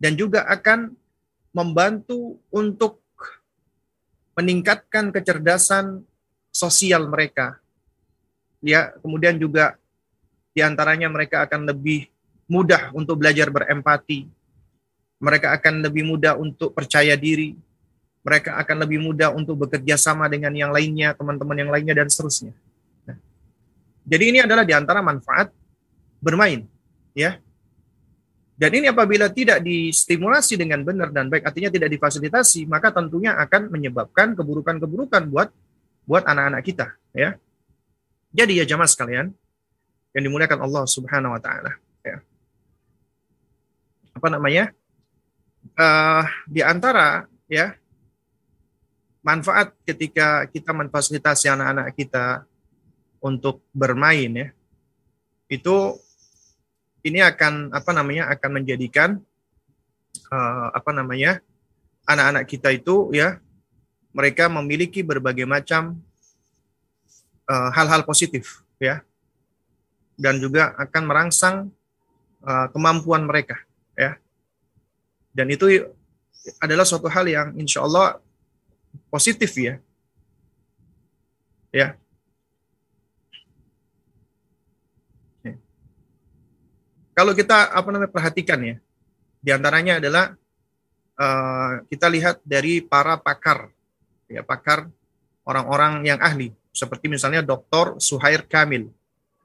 dan juga akan membantu untuk meningkatkan kecerdasan sosial mereka. Ya, kemudian juga di antaranya mereka akan lebih mudah untuk belajar berempati. Mereka akan lebih mudah untuk percaya diri. Mereka akan lebih mudah untuk bekerja sama dengan yang lainnya, teman-teman yang lainnya, dan seterusnya. Nah, jadi ini adalah di antara manfaat bermain. ya dan ini apabila tidak distimulasi dengan benar dan baik, artinya tidak difasilitasi, maka tentunya akan menyebabkan keburukan-keburukan buat buat anak-anak kita, ya. Jadi ya jamaah sekalian yang dimuliakan Allah Subhanahu wa taala, ya. Apa namanya? Uh, di antara ya manfaat ketika kita memfasilitasi anak-anak kita untuk bermain ya. Itu ini akan apa namanya akan menjadikan uh, apa namanya anak-anak kita itu ya mereka memiliki berbagai macam eh, hal-hal uh, positif ya dan juga akan merangsang uh, kemampuan mereka ya dan itu adalah suatu hal yang insya Allah positif ya. Ya. Kalau kita apa namanya perhatikan ya, di antaranya adalah uh, kita lihat dari para pakar, ya pakar orang-orang yang ahli, seperti misalnya Dr. Suhair Kamil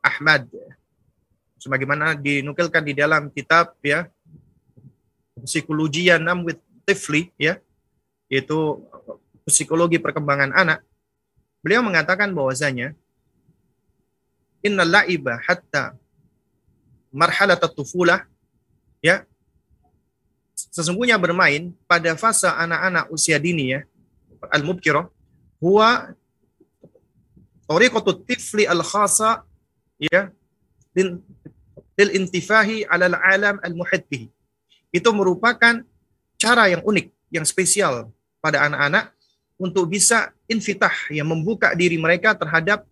Ahmad, sebagaimana dinukilkan di dalam kitab ya psikologi Yanam with Tifli ya, yaitu psikologi perkembangan anak. Beliau mengatakan bahwasanya innal la'iba hatta marhalat tufulah ya sesungguhnya bermain pada fase anak-anak usia dini ya al-mubkirah huwa tariqatu tifli al-khasa ya lil, intifahi ala al-alam al-muhit itu merupakan cara yang unik yang spesial pada anak-anak untuk bisa infitah yang membuka diri mereka terhadap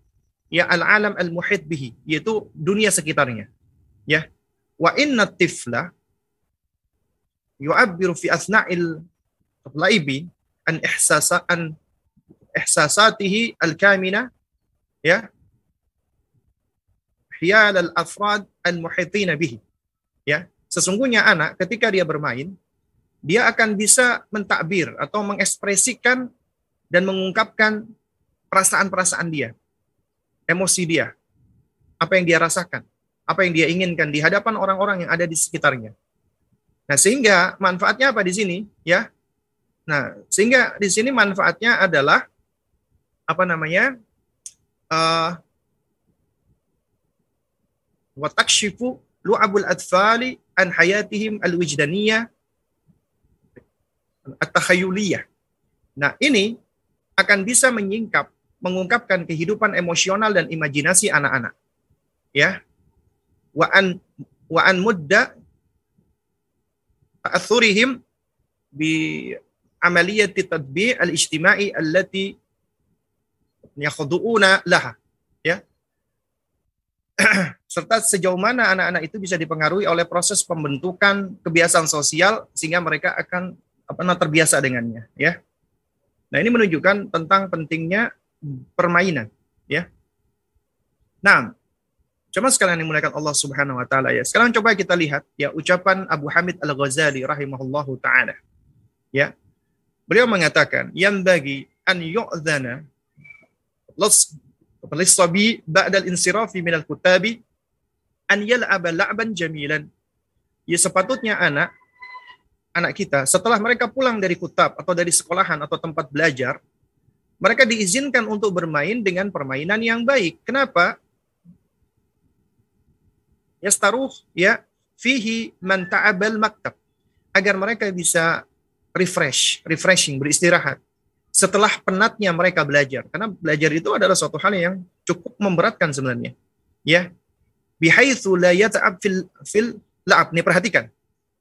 ya al-alam al-muhit bihi yaitu dunia sekitarnya ya. Wa inna tifla yu'abbiru fi asna'il laibi an ihsasa an ihsasatihi al-kamina ya. Hiyal al-afrad al-muhitina bihi ya. Sesungguhnya anak ketika dia bermain dia akan bisa mentakbir atau mengekspresikan dan mengungkapkan perasaan-perasaan dia emosi dia apa yang dia rasakan apa yang dia inginkan di hadapan orang-orang yang ada di sekitarnya. Nah, sehingga manfaatnya apa di sini? Ya. Nah, sehingga di sini manfaatnya adalah apa namanya? Uh, wa takshifu lu'abul atfali an hayatihim al-wijdaniyah at-takhayuliyah. Nah, ini akan bisa menyingkap, mengungkapkan kehidupan emosional dan imajinasi anak-anak. Ya, wa an wa an mudda ta'athurihim bi amaliyati tadbi' al-ijtima'i allati yakhudu'una laha. Ya. Serta sejauh mana anak-anak itu bisa dipengaruhi oleh proses pembentukan kebiasaan sosial sehingga mereka akan apa terbiasa dengannya. Ya nah ini menunjukkan tentang pentingnya permainan ya nah Cuma sekalian dimuliakan Allah Subhanahu wa taala ya. Sekarang coba kita lihat ya ucapan Abu Hamid Al-Ghazali rahimahullahu taala. Ya. Beliau mengatakan, "Yang bagi an yu'dzana lis-sabi ba'da al-insirafi min al-kutabi an yal'aba la'ban jamilan." Ya sepatutnya anak anak kita setelah mereka pulang dari kutab atau dari sekolahan atau tempat belajar, mereka diizinkan untuk bermain dengan permainan yang baik. Kenapa? yastaruh ya fihi man ta'abal maktab agar mereka bisa refresh, refreshing, beristirahat setelah penatnya mereka belajar. Karena belajar itu adalah suatu hal yang cukup memberatkan sebenarnya. Ya. Bihaitsu la yata'ab fil fil la'ab. Nih perhatikan.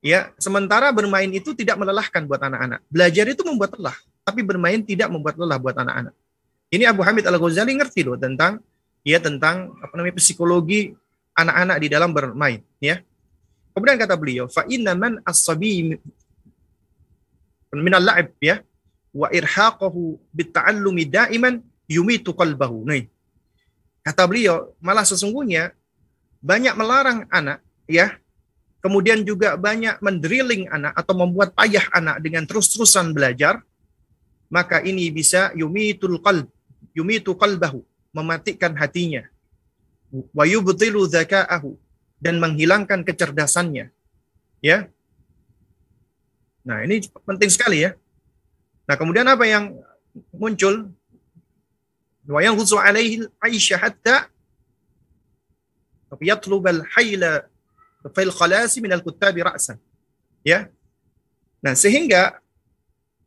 Ya, sementara bermain itu tidak melelahkan buat anak-anak. Belajar itu membuat lelah, tapi bermain tidak membuat lelah buat anak-anak. Ini Abu Hamid Al-Ghazali ngerti loh tentang ya tentang apa namanya psikologi anak-anak di dalam bermain, ya. Kemudian kata beliau, fa inna man as-sabi min al-la'ib ya, wa irhaqahu bitta'allumi daiman yumitu qalbahu. Nih. Kata beliau, malah sesungguhnya banyak melarang anak ya, kemudian juga banyak mendrilling anak atau membuat payah anak dengan terus-terusan belajar, maka ini bisa yumitul qalb, yumitu qalbahu, mematikan hatinya. Wa yubtilu zaka'ahu dan menghilangkan kecerdasannya. Ya. Nah, ini penting sekali ya. Nah, kemudian apa yang muncul? Wa yanghutsu alaihi Aisyah hatta yatlub al-hayla fil khalasi min al-kuttabi ra'san. Ya. Nah, sehingga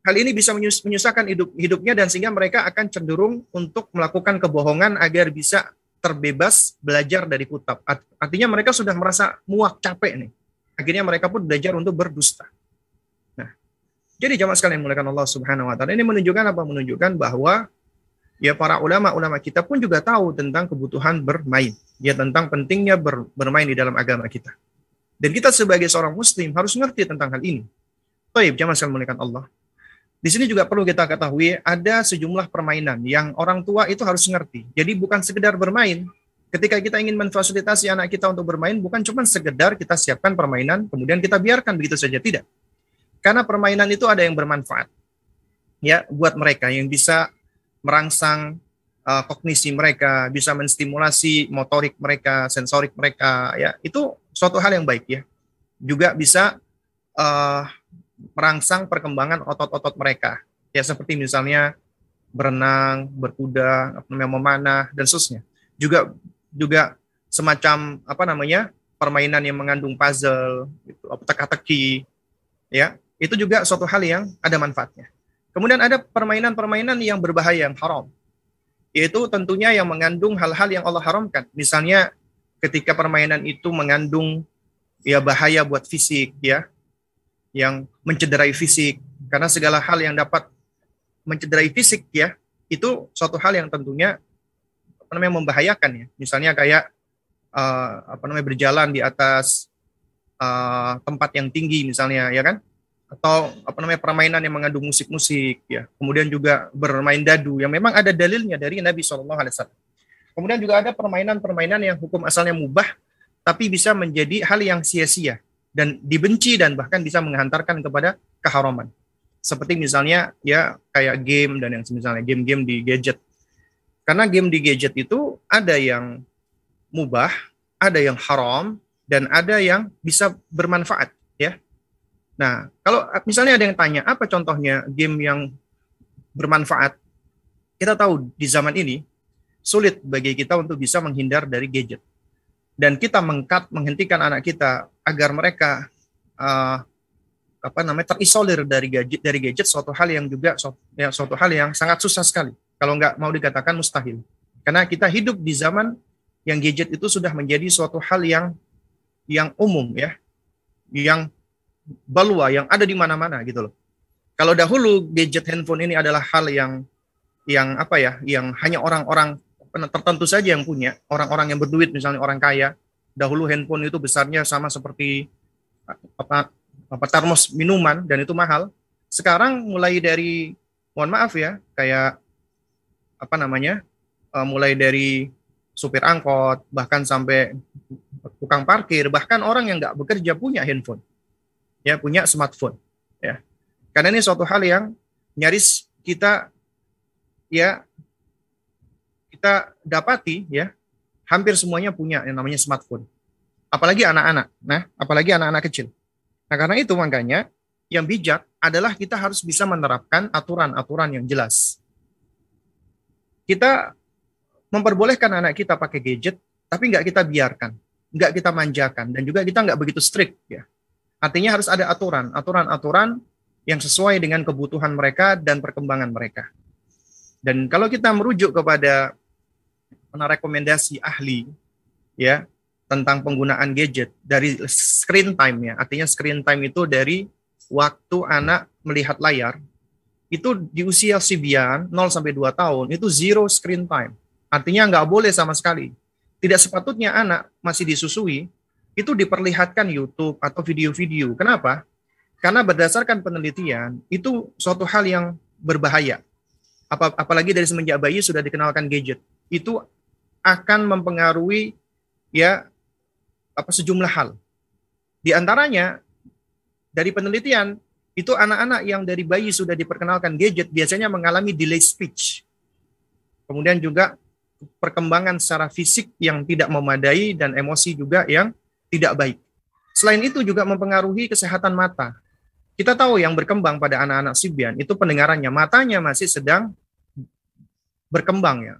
hal ini bisa menyusahkan hidup hidupnya dan sehingga mereka akan cenderung untuk melakukan kebohongan agar bisa terbebas belajar dari kutab. Artinya mereka sudah merasa muak capek nih. Akhirnya mereka pun belajar untuk berdusta. Jadi jamaah sekalian mulakan Allah Subhanahu wa taala ini menunjukkan apa? Menunjukkan bahwa ya para ulama-ulama kita pun juga tahu tentang kebutuhan bermain, ya tentang pentingnya ber, bermain di dalam agama kita. Dan kita sebagai seorang muslim harus ngerti tentang hal ini. Baik, jamaah sekalian mulakan Allah. Di sini juga perlu kita ketahui ada sejumlah permainan yang orang tua itu harus ngerti. Jadi bukan sekedar bermain. Ketika kita ingin memfasilitasi anak kita untuk bermain, bukan cuma sekedar kita siapkan permainan, kemudian kita biarkan begitu saja. Tidak karena permainan itu ada yang bermanfaat. Ya, buat mereka yang bisa merangsang uh, kognisi mereka, bisa menstimulasi motorik mereka, sensorik mereka, ya. Itu suatu hal yang baik ya. Juga bisa uh, merangsang perkembangan otot-otot mereka. Ya seperti misalnya berenang, berkuda, memanah dan seterusnya. Juga juga semacam apa namanya? permainan yang mengandung puzzle, gitu, teka-teki, ya itu juga suatu hal yang ada manfaatnya. Kemudian ada permainan-permainan yang berbahaya, yang haram. Yaitu tentunya yang mengandung hal-hal yang Allah haramkan. Misalnya ketika permainan itu mengandung ya bahaya buat fisik ya, yang mencederai fisik. Karena segala hal yang dapat mencederai fisik ya, itu suatu hal yang tentunya apa namanya membahayakan ya. Misalnya kayak uh, apa namanya berjalan di atas uh, tempat yang tinggi misalnya ya kan atau apa namanya permainan yang mengandung musik-musik ya kemudian juga bermain dadu yang memang ada dalilnya dari Nabi Shallallahu Alaihi Wasallam kemudian juga ada permainan-permainan yang hukum asalnya mubah tapi bisa menjadi hal yang sia-sia dan dibenci dan bahkan bisa menghantarkan kepada keharaman. Seperti misalnya ya kayak game dan yang misalnya game-game di gadget. Karena game di gadget itu ada yang mubah ada yang haram dan ada yang bisa bermanfaat ya. Nah, kalau misalnya ada yang tanya, apa contohnya game yang bermanfaat? Kita tahu di zaman ini sulit bagi kita untuk bisa menghindar dari gadget. Dan kita mengkat, menghentikan anak kita agar mereka uh, apa namanya terisolir dari gadget dari gadget suatu hal yang juga suatu, ya, suatu hal yang sangat susah sekali kalau nggak mau dikatakan mustahil karena kita hidup di zaman yang gadget itu sudah menjadi suatu hal yang yang umum ya yang balwa yang ada di mana-mana gitu loh. Kalau dahulu gadget handphone ini adalah hal yang yang apa ya, yang hanya orang-orang tertentu saja yang punya, orang-orang yang berduit misalnya orang kaya. Dahulu handphone itu besarnya sama seperti apa apa termos minuman dan itu mahal. Sekarang mulai dari mohon maaf ya, kayak apa namanya? Uh, mulai dari supir angkot, bahkan sampai tukang parkir, bahkan orang yang nggak bekerja punya handphone ya punya smartphone ya karena ini suatu hal yang nyaris kita ya kita dapati ya hampir semuanya punya yang namanya smartphone. Apalagi anak-anak. Nah apalagi anak-anak kecil. Nah karena itu makanya yang bijak adalah kita harus bisa menerapkan aturan-aturan yang jelas. Kita memperbolehkan anak kita pakai gadget tapi nggak kita biarkan nggak kita manjakan dan juga kita nggak begitu strict ya. Artinya harus ada aturan, aturan-aturan yang sesuai dengan kebutuhan mereka dan perkembangan mereka. Dan kalau kita merujuk kepada rekomendasi ahli ya tentang penggunaan gadget dari screen time ya, artinya screen time itu dari waktu anak melihat layar itu di usia Sibian 0 sampai 2 tahun itu zero screen time. Artinya nggak boleh sama sekali. Tidak sepatutnya anak masih disusui itu diperlihatkan YouTube atau video-video. Kenapa? Karena berdasarkan penelitian, itu suatu hal yang berbahaya. Ap apalagi dari semenjak bayi sudah dikenalkan gadget. Itu akan mempengaruhi ya apa sejumlah hal. Di antaranya dari penelitian itu anak-anak yang dari bayi sudah diperkenalkan gadget biasanya mengalami delay speech. Kemudian juga perkembangan secara fisik yang tidak memadai dan emosi juga yang tidak baik. Selain itu juga mempengaruhi kesehatan mata. Kita tahu yang berkembang pada anak-anak Sibian itu pendengarannya, matanya masih sedang berkembang ya,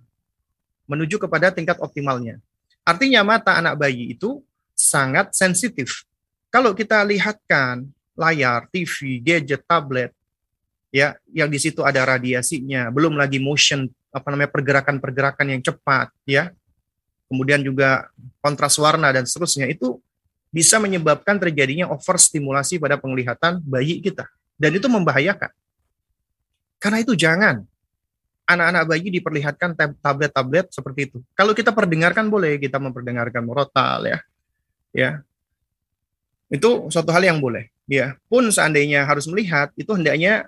menuju kepada tingkat optimalnya. Artinya mata anak bayi itu sangat sensitif. Kalau kita lihatkan layar, TV, gadget, tablet, ya, yang di situ ada radiasinya, belum lagi motion, apa namanya pergerakan-pergerakan yang cepat, ya, kemudian juga kontras warna dan seterusnya itu bisa menyebabkan terjadinya overstimulasi pada penglihatan bayi kita dan itu membahayakan. Karena itu jangan anak-anak bayi diperlihatkan tablet-tablet seperti itu. Kalau kita perdengarkan boleh kita memperdengarkan murotal ya. Ya. Itu suatu hal yang boleh. Ya, pun seandainya harus melihat itu hendaknya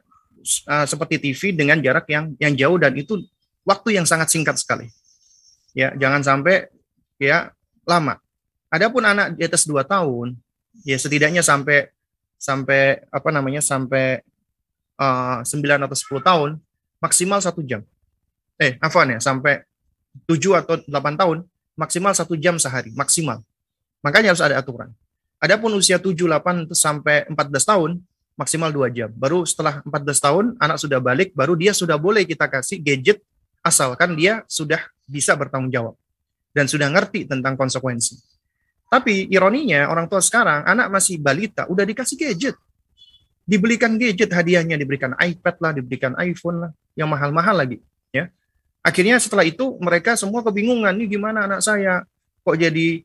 uh, seperti TV dengan jarak yang yang jauh dan itu waktu yang sangat singkat sekali. Ya, jangan sampai ya lama. Adapun anak di atas 2 tahun, ya setidaknya sampai sampai apa namanya sampai uh, 9 atau 10 tahun maksimal satu jam. Eh, apa ya, sampai 7 atau 8 tahun maksimal satu jam sehari, maksimal. Makanya harus ada aturan. Adapun usia 7, 8 sampai 14 tahun maksimal 2 jam. Baru setelah 14 tahun anak sudah balik, baru dia sudah boleh kita kasih gadget asalkan dia sudah bisa bertanggung jawab dan sudah ngerti tentang konsekuensi. Tapi ironinya orang tua sekarang anak masih balita udah dikasih gadget. Dibelikan gadget hadiahnya, diberikan iPad lah, diberikan iPhone lah, yang mahal-mahal lagi, ya. Akhirnya setelah itu mereka semua kebingungan, nih gimana anak saya kok jadi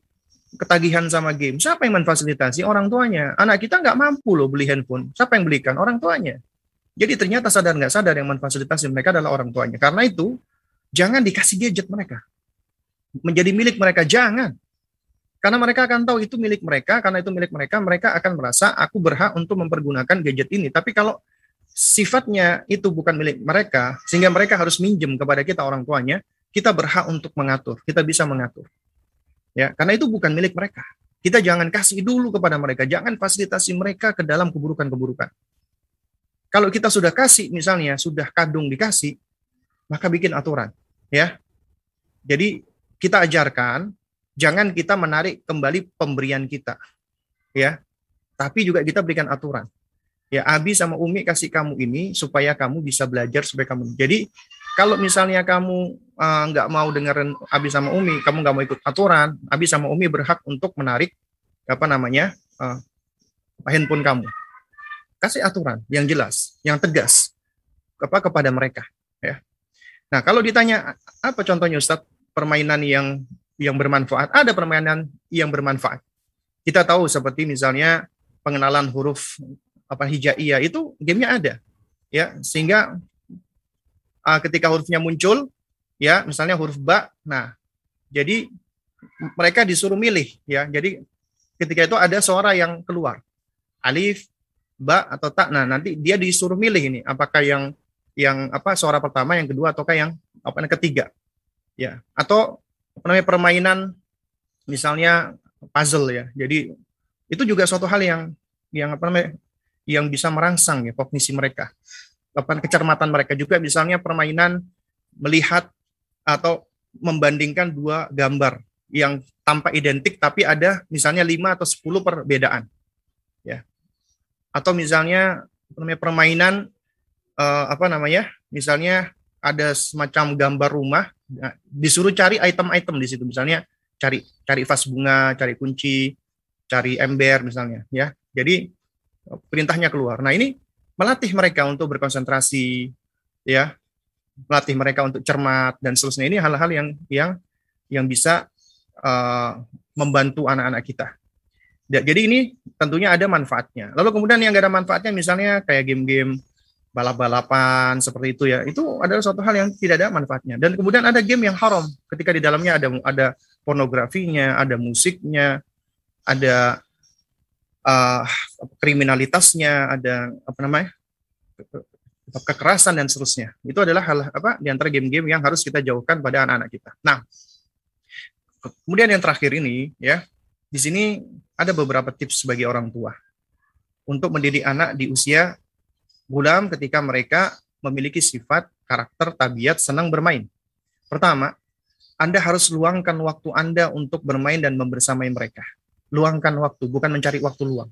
ketagihan sama game. Siapa yang memfasilitasi? Orang tuanya. Anak kita nggak mampu loh beli handphone. Siapa yang belikan? Orang tuanya. Jadi ternyata sadar nggak sadar yang memfasilitasi mereka adalah orang tuanya. Karena itu jangan dikasih gadget mereka menjadi milik mereka. Jangan. Karena mereka akan tahu itu milik mereka, karena itu milik mereka, mereka akan merasa aku berhak untuk mempergunakan gadget ini. Tapi kalau sifatnya itu bukan milik mereka, sehingga mereka harus minjem kepada kita orang tuanya, kita berhak untuk mengatur, kita bisa mengatur. Ya, karena itu bukan milik mereka. Kita jangan kasih dulu kepada mereka, jangan fasilitasi mereka ke dalam keburukan-keburukan. Kalau kita sudah kasih, misalnya sudah kadung dikasih, maka bikin aturan, ya. Jadi kita ajarkan jangan kita menarik kembali pemberian kita. Ya. Tapi juga kita berikan aturan. Ya, Abi sama Umi kasih kamu ini supaya kamu bisa belajar supaya kamu. Jadi kalau misalnya kamu uh, nggak mau dengerin Abi sama Umi, kamu nggak mau ikut aturan, Abi sama Umi berhak untuk menarik apa namanya uh, handphone kamu. Kasih aturan yang jelas, yang tegas apa kepada mereka. Ya. Nah kalau ditanya apa contohnya Ustadz? permainan yang yang bermanfaat, ada permainan yang bermanfaat. Kita tahu seperti misalnya pengenalan huruf apa hijaiyah itu gamenya ada, ya. Sehingga uh, ketika hurufnya muncul, ya misalnya huruf ba, nah jadi mereka disuruh milih, ya. Jadi ketika itu ada suara yang keluar, alif, ba atau tak, nah nanti dia disuruh milih ini apakah yang yang apa suara pertama, yang kedua ataukah yang apa yang ketiga ya. Atau namanya permainan misalnya puzzle ya. Jadi itu juga suatu hal yang yang apa namanya yang bisa merangsang ya kognisi mereka. Apa kecermatan mereka juga misalnya permainan melihat atau membandingkan dua gambar yang tampak identik tapi ada misalnya lima atau sepuluh perbedaan ya. Atau misalnya namanya permainan uh, apa namanya misalnya ada semacam gambar rumah Nah, disuruh cari item-item di situ misalnya cari cari vas bunga, cari kunci, cari ember misalnya ya. Jadi perintahnya keluar. Nah, ini melatih mereka untuk berkonsentrasi ya, melatih mereka untuk cermat dan seterusnya. Ini hal-hal yang yang yang bisa uh, membantu anak-anak kita. Ya, jadi ini tentunya ada manfaatnya. Lalu kemudian yang gak ada manfaatnya misalnya kayak game-game balap-balapan seperti itu ya. Itu adalah suatu hal yang tidak ada manfaatnya. Dan kemudian ada game yang haram ketika di dalamnya ada ada pornografinya, ada musiknya, ada uh, kriminalitasnya, ada apa namanya? kekerasan dan seterusnya. Itu adalah hal apa di antara game-game yang harus kita jauhkan pada anak-anak kita. Nah, kemudian yang terakhir ini ya, di sini ada beberapa tips bagi orang tua untuk mendidik anak di usia gulam ketika mereka memiliki sifat, karakter, tabiat senang bermain. Pertama, Anda harus luangkan waktu Anda untuk bermain dan membersamai mereka. Luangkan waktu, bukan mencari waktu luang.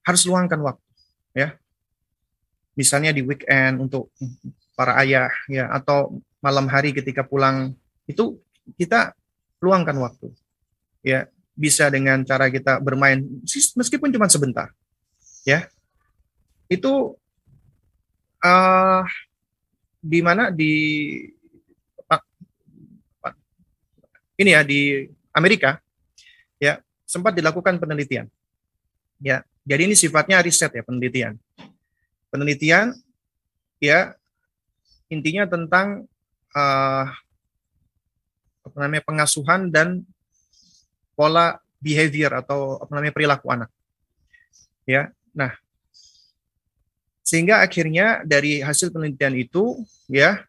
Harus luangkan waktu, ya. Misalnya di weekend untuk para ayah ya atau malam hari ketika pulang itu kita luangkan waktu. Ya, bisa dengan cara kita bermain meskipun cuma sebentar. Ya. Itu uh, di mana? Di ini ya di Amerika. Ya sempat dilakukan penelitian. Ya jadi ini sifatnya riset ya penelitian. Penelitian ya intinya tentang uh, apa namanya pengasuhan dan pola behavior atau apa namanya perilaku anak. Ya nah sehingga akhirnya dari hasil penelitian itu ya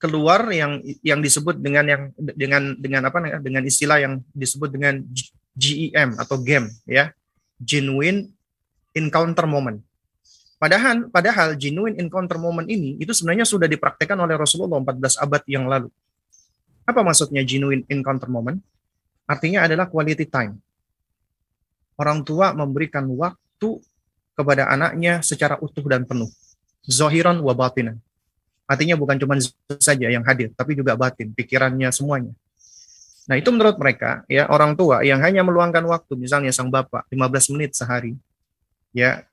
keluar yang yang disebut dengan yang dengan dengan apa dengan istilah yang disebut dengan GEM atau GEM ya genuine encounter moment. Padahal padahal genuine encounter moment ini itu sebenarnya sudah dipraktekkan oleh Rasulullah 14 abad yang lalu. Apa maksudnya genuine encounter moment? Artinya adalah quality time. Orang tua memberikan waktu kepada anaknya secara utuh dan penuh. Zohiran wa batinan. Artinya bukan cuma saja yang hadir, tapi juga batin, pikirannya semuanya. Nah itu menurut mereka, ya orang tua yang hanya meluangkan waktu, misalnya sang bapak 15 menit sehari, ya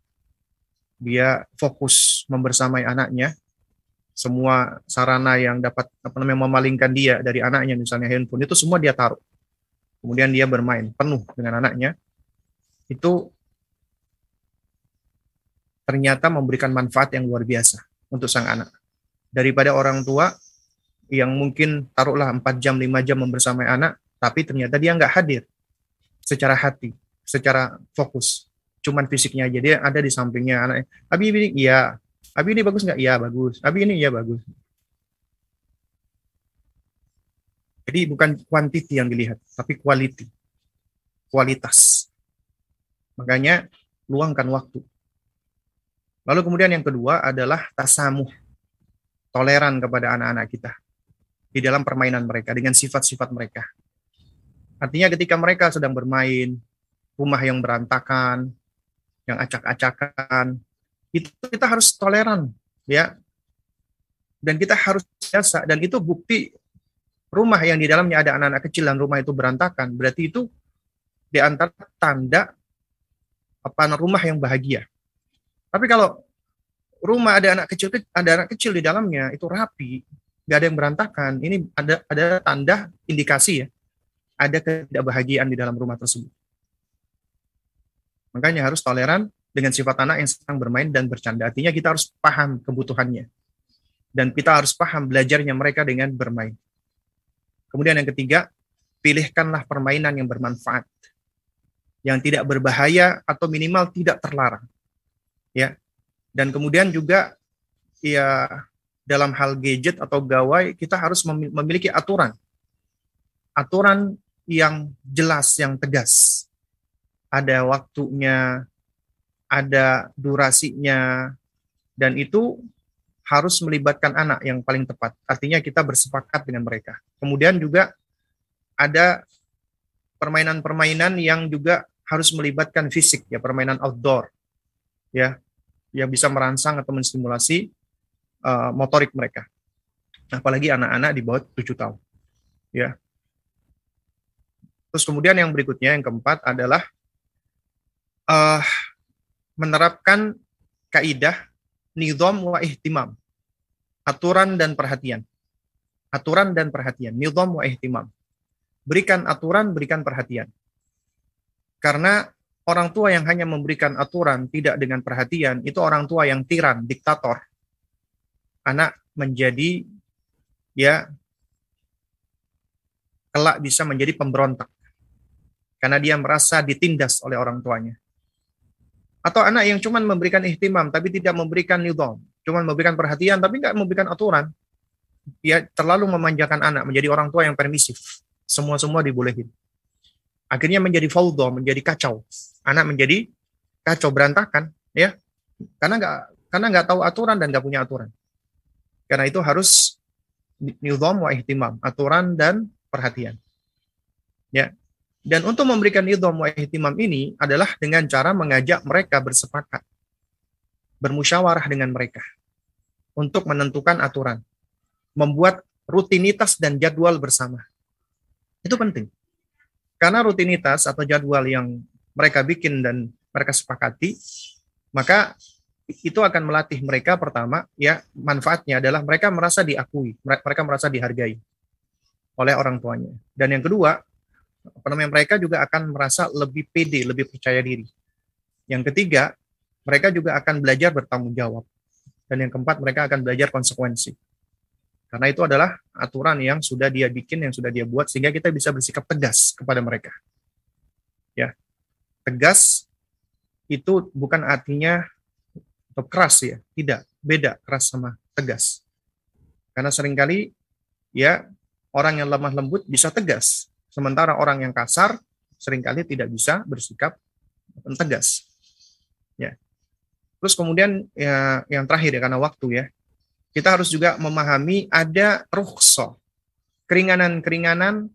dia fokus membersamai anaknya, semua sarana yang dapat apa namanya memalingkan dia dari anaknya, misalnya handphone itu semua dia taruh. Kemudian dia bermain penuh dengan anaknya. Itu ternyata memberikan manfaat yang luar biasa untuk sang anak. Daripada orang tua yang mungkin taruhlah 4 jam, 5 jam membersamai anak, tapi ternyata dia nggak hadir secara hati, secara fokus. Cuman fisiknya aja, dia ada di sampingnya anak. Abi ini, iya. Abi ini bagus nggak? Iya, bagus. Abi ini, iya, bagus. Jadi bukan quantity yang dilihat, tapi quality. Kualitas. Makanya luangkan waktu Lalu kemudian yang kedua adalah tasamuh, toleran kepada anak-anak kita di dalam permainan mereka dengan sifat-sifat mereka. Artinya ketika mereka sedang bermain, rumah yang berantakan, yang acak-acakan, itu kita harus toleran, ya. Dan kita harus biasa dan itu bukti rumah yang di dalamnya ada anak-anak kecil dan rumah itu berantakan, berarti itu di antara tanda apa rumah yang bahagia. Tapi kalau rumah ada anak kecil ada anak kecil di dalamnya itu rapi, nggak ada yang berantakan. Ini ada ada tanda indikasi ya, ada ketidakbahagiaan di dalam rumah tersebut. Makanya harus toleran dengan sifat anak yang sedang bermain dan bercanda. Artinya kita harus paham kebutuhannya. Dan kita harus paham belajarnya mereka dengan bermain. Kemudian yang ketiga, pilihkanlah permainan yang bermanfaat. Yang tidak berbahaya atau minimal tidak terlarang ya. Dan kemudian juga ya dalam hal gadget atau gawai kita harus memiliki aturan. Aturan yang jelas, yang tegas. Ada waktunya, ada durasinya, dan itu harus melibatkan anak yang paling tepat. Artinya kita bersepakat dengan mereka. Kemudian juga ada permainan-permainan yang juga harus melibatkan fisik ya, permainan outdoor ya yang bisa merangsang atau menstimulasi uh, motorik mereka. Apalagi anak-anak di bawah 7 tahun. Ya. Terus kemudian yang berikutnya yang keempat adalah uh, menerapkan kaidah nizam wa ihtimam. Aturan dan perhatian. Aturan dan perhatian. Nizam wa ihtimam. Berikan aturan, berikan perhatian. Karena orang tua yang hanya memberikan aturan tidak dengan perhatian, itu orang tua yang tiran, diktator. Anak menjadi ya kelak bisa menjadi pemberontak. Karena dia merasa ditindas oleh orang tuanya. Atau anak yang cuma memberikan ihtimam tapi tidak memberikan nidom, cuma memberikan perhatian tapi nggak memberikan aturan. Dia terlalu memanjakan anak menjadi orang tua yang permisif. Semua-semua dibolehin. Akhirnya menjadi faudo, menjadi kacau. Anak menjadi kacau berantakan, ya. Karena nggak karena nggak tahu aturan dan nggak punya aturan. Karena itu harus nidom wa ihtimam, aturan dan perhatian. Ya, dan untuk memberikan idham wa ihtimam ini adalah dengan cara mengajak mereka bersepakat. Bermusyawarah dengan mereka. Untuk menentukan aturan. Membuat rutinitas dan jadwal bersama. Itu penting. Karena rutinitas atau jadwal yang mereka bikin dan mereka sepakati, maka itu akan melatih mereka pertama ya manfaatnya adalah mereka merasa diakui, mereka merasa dihargai oleh orang tuanya. Dan yang kedua, apa namanya mereka juga akan merasa lebih pede, lebih percaya diri. Yang ketiga, mereka juga akan belajar bertanggung jawab. Dan yang keempat, mereka akan belajar konsekuensi. Karena itu adalah aturan yang sudah dia bikin, yang sudah dia buat, sehingga kita bisa bersikap tegas kepada mereka. Ya, tegas itu bukan artinya atau keras ya, tidak, beda keras sama tegas. Karena sering kali ya orang yang lemah lembut bisa tegas, Sementara orang yang kasar sering kali tidak bisa bersikap tegas. Ya. Terus kemudian ya, yang terakhir ya karena waktu ya, kita harus juga memahami ada rukhsah, keringanan-keringanan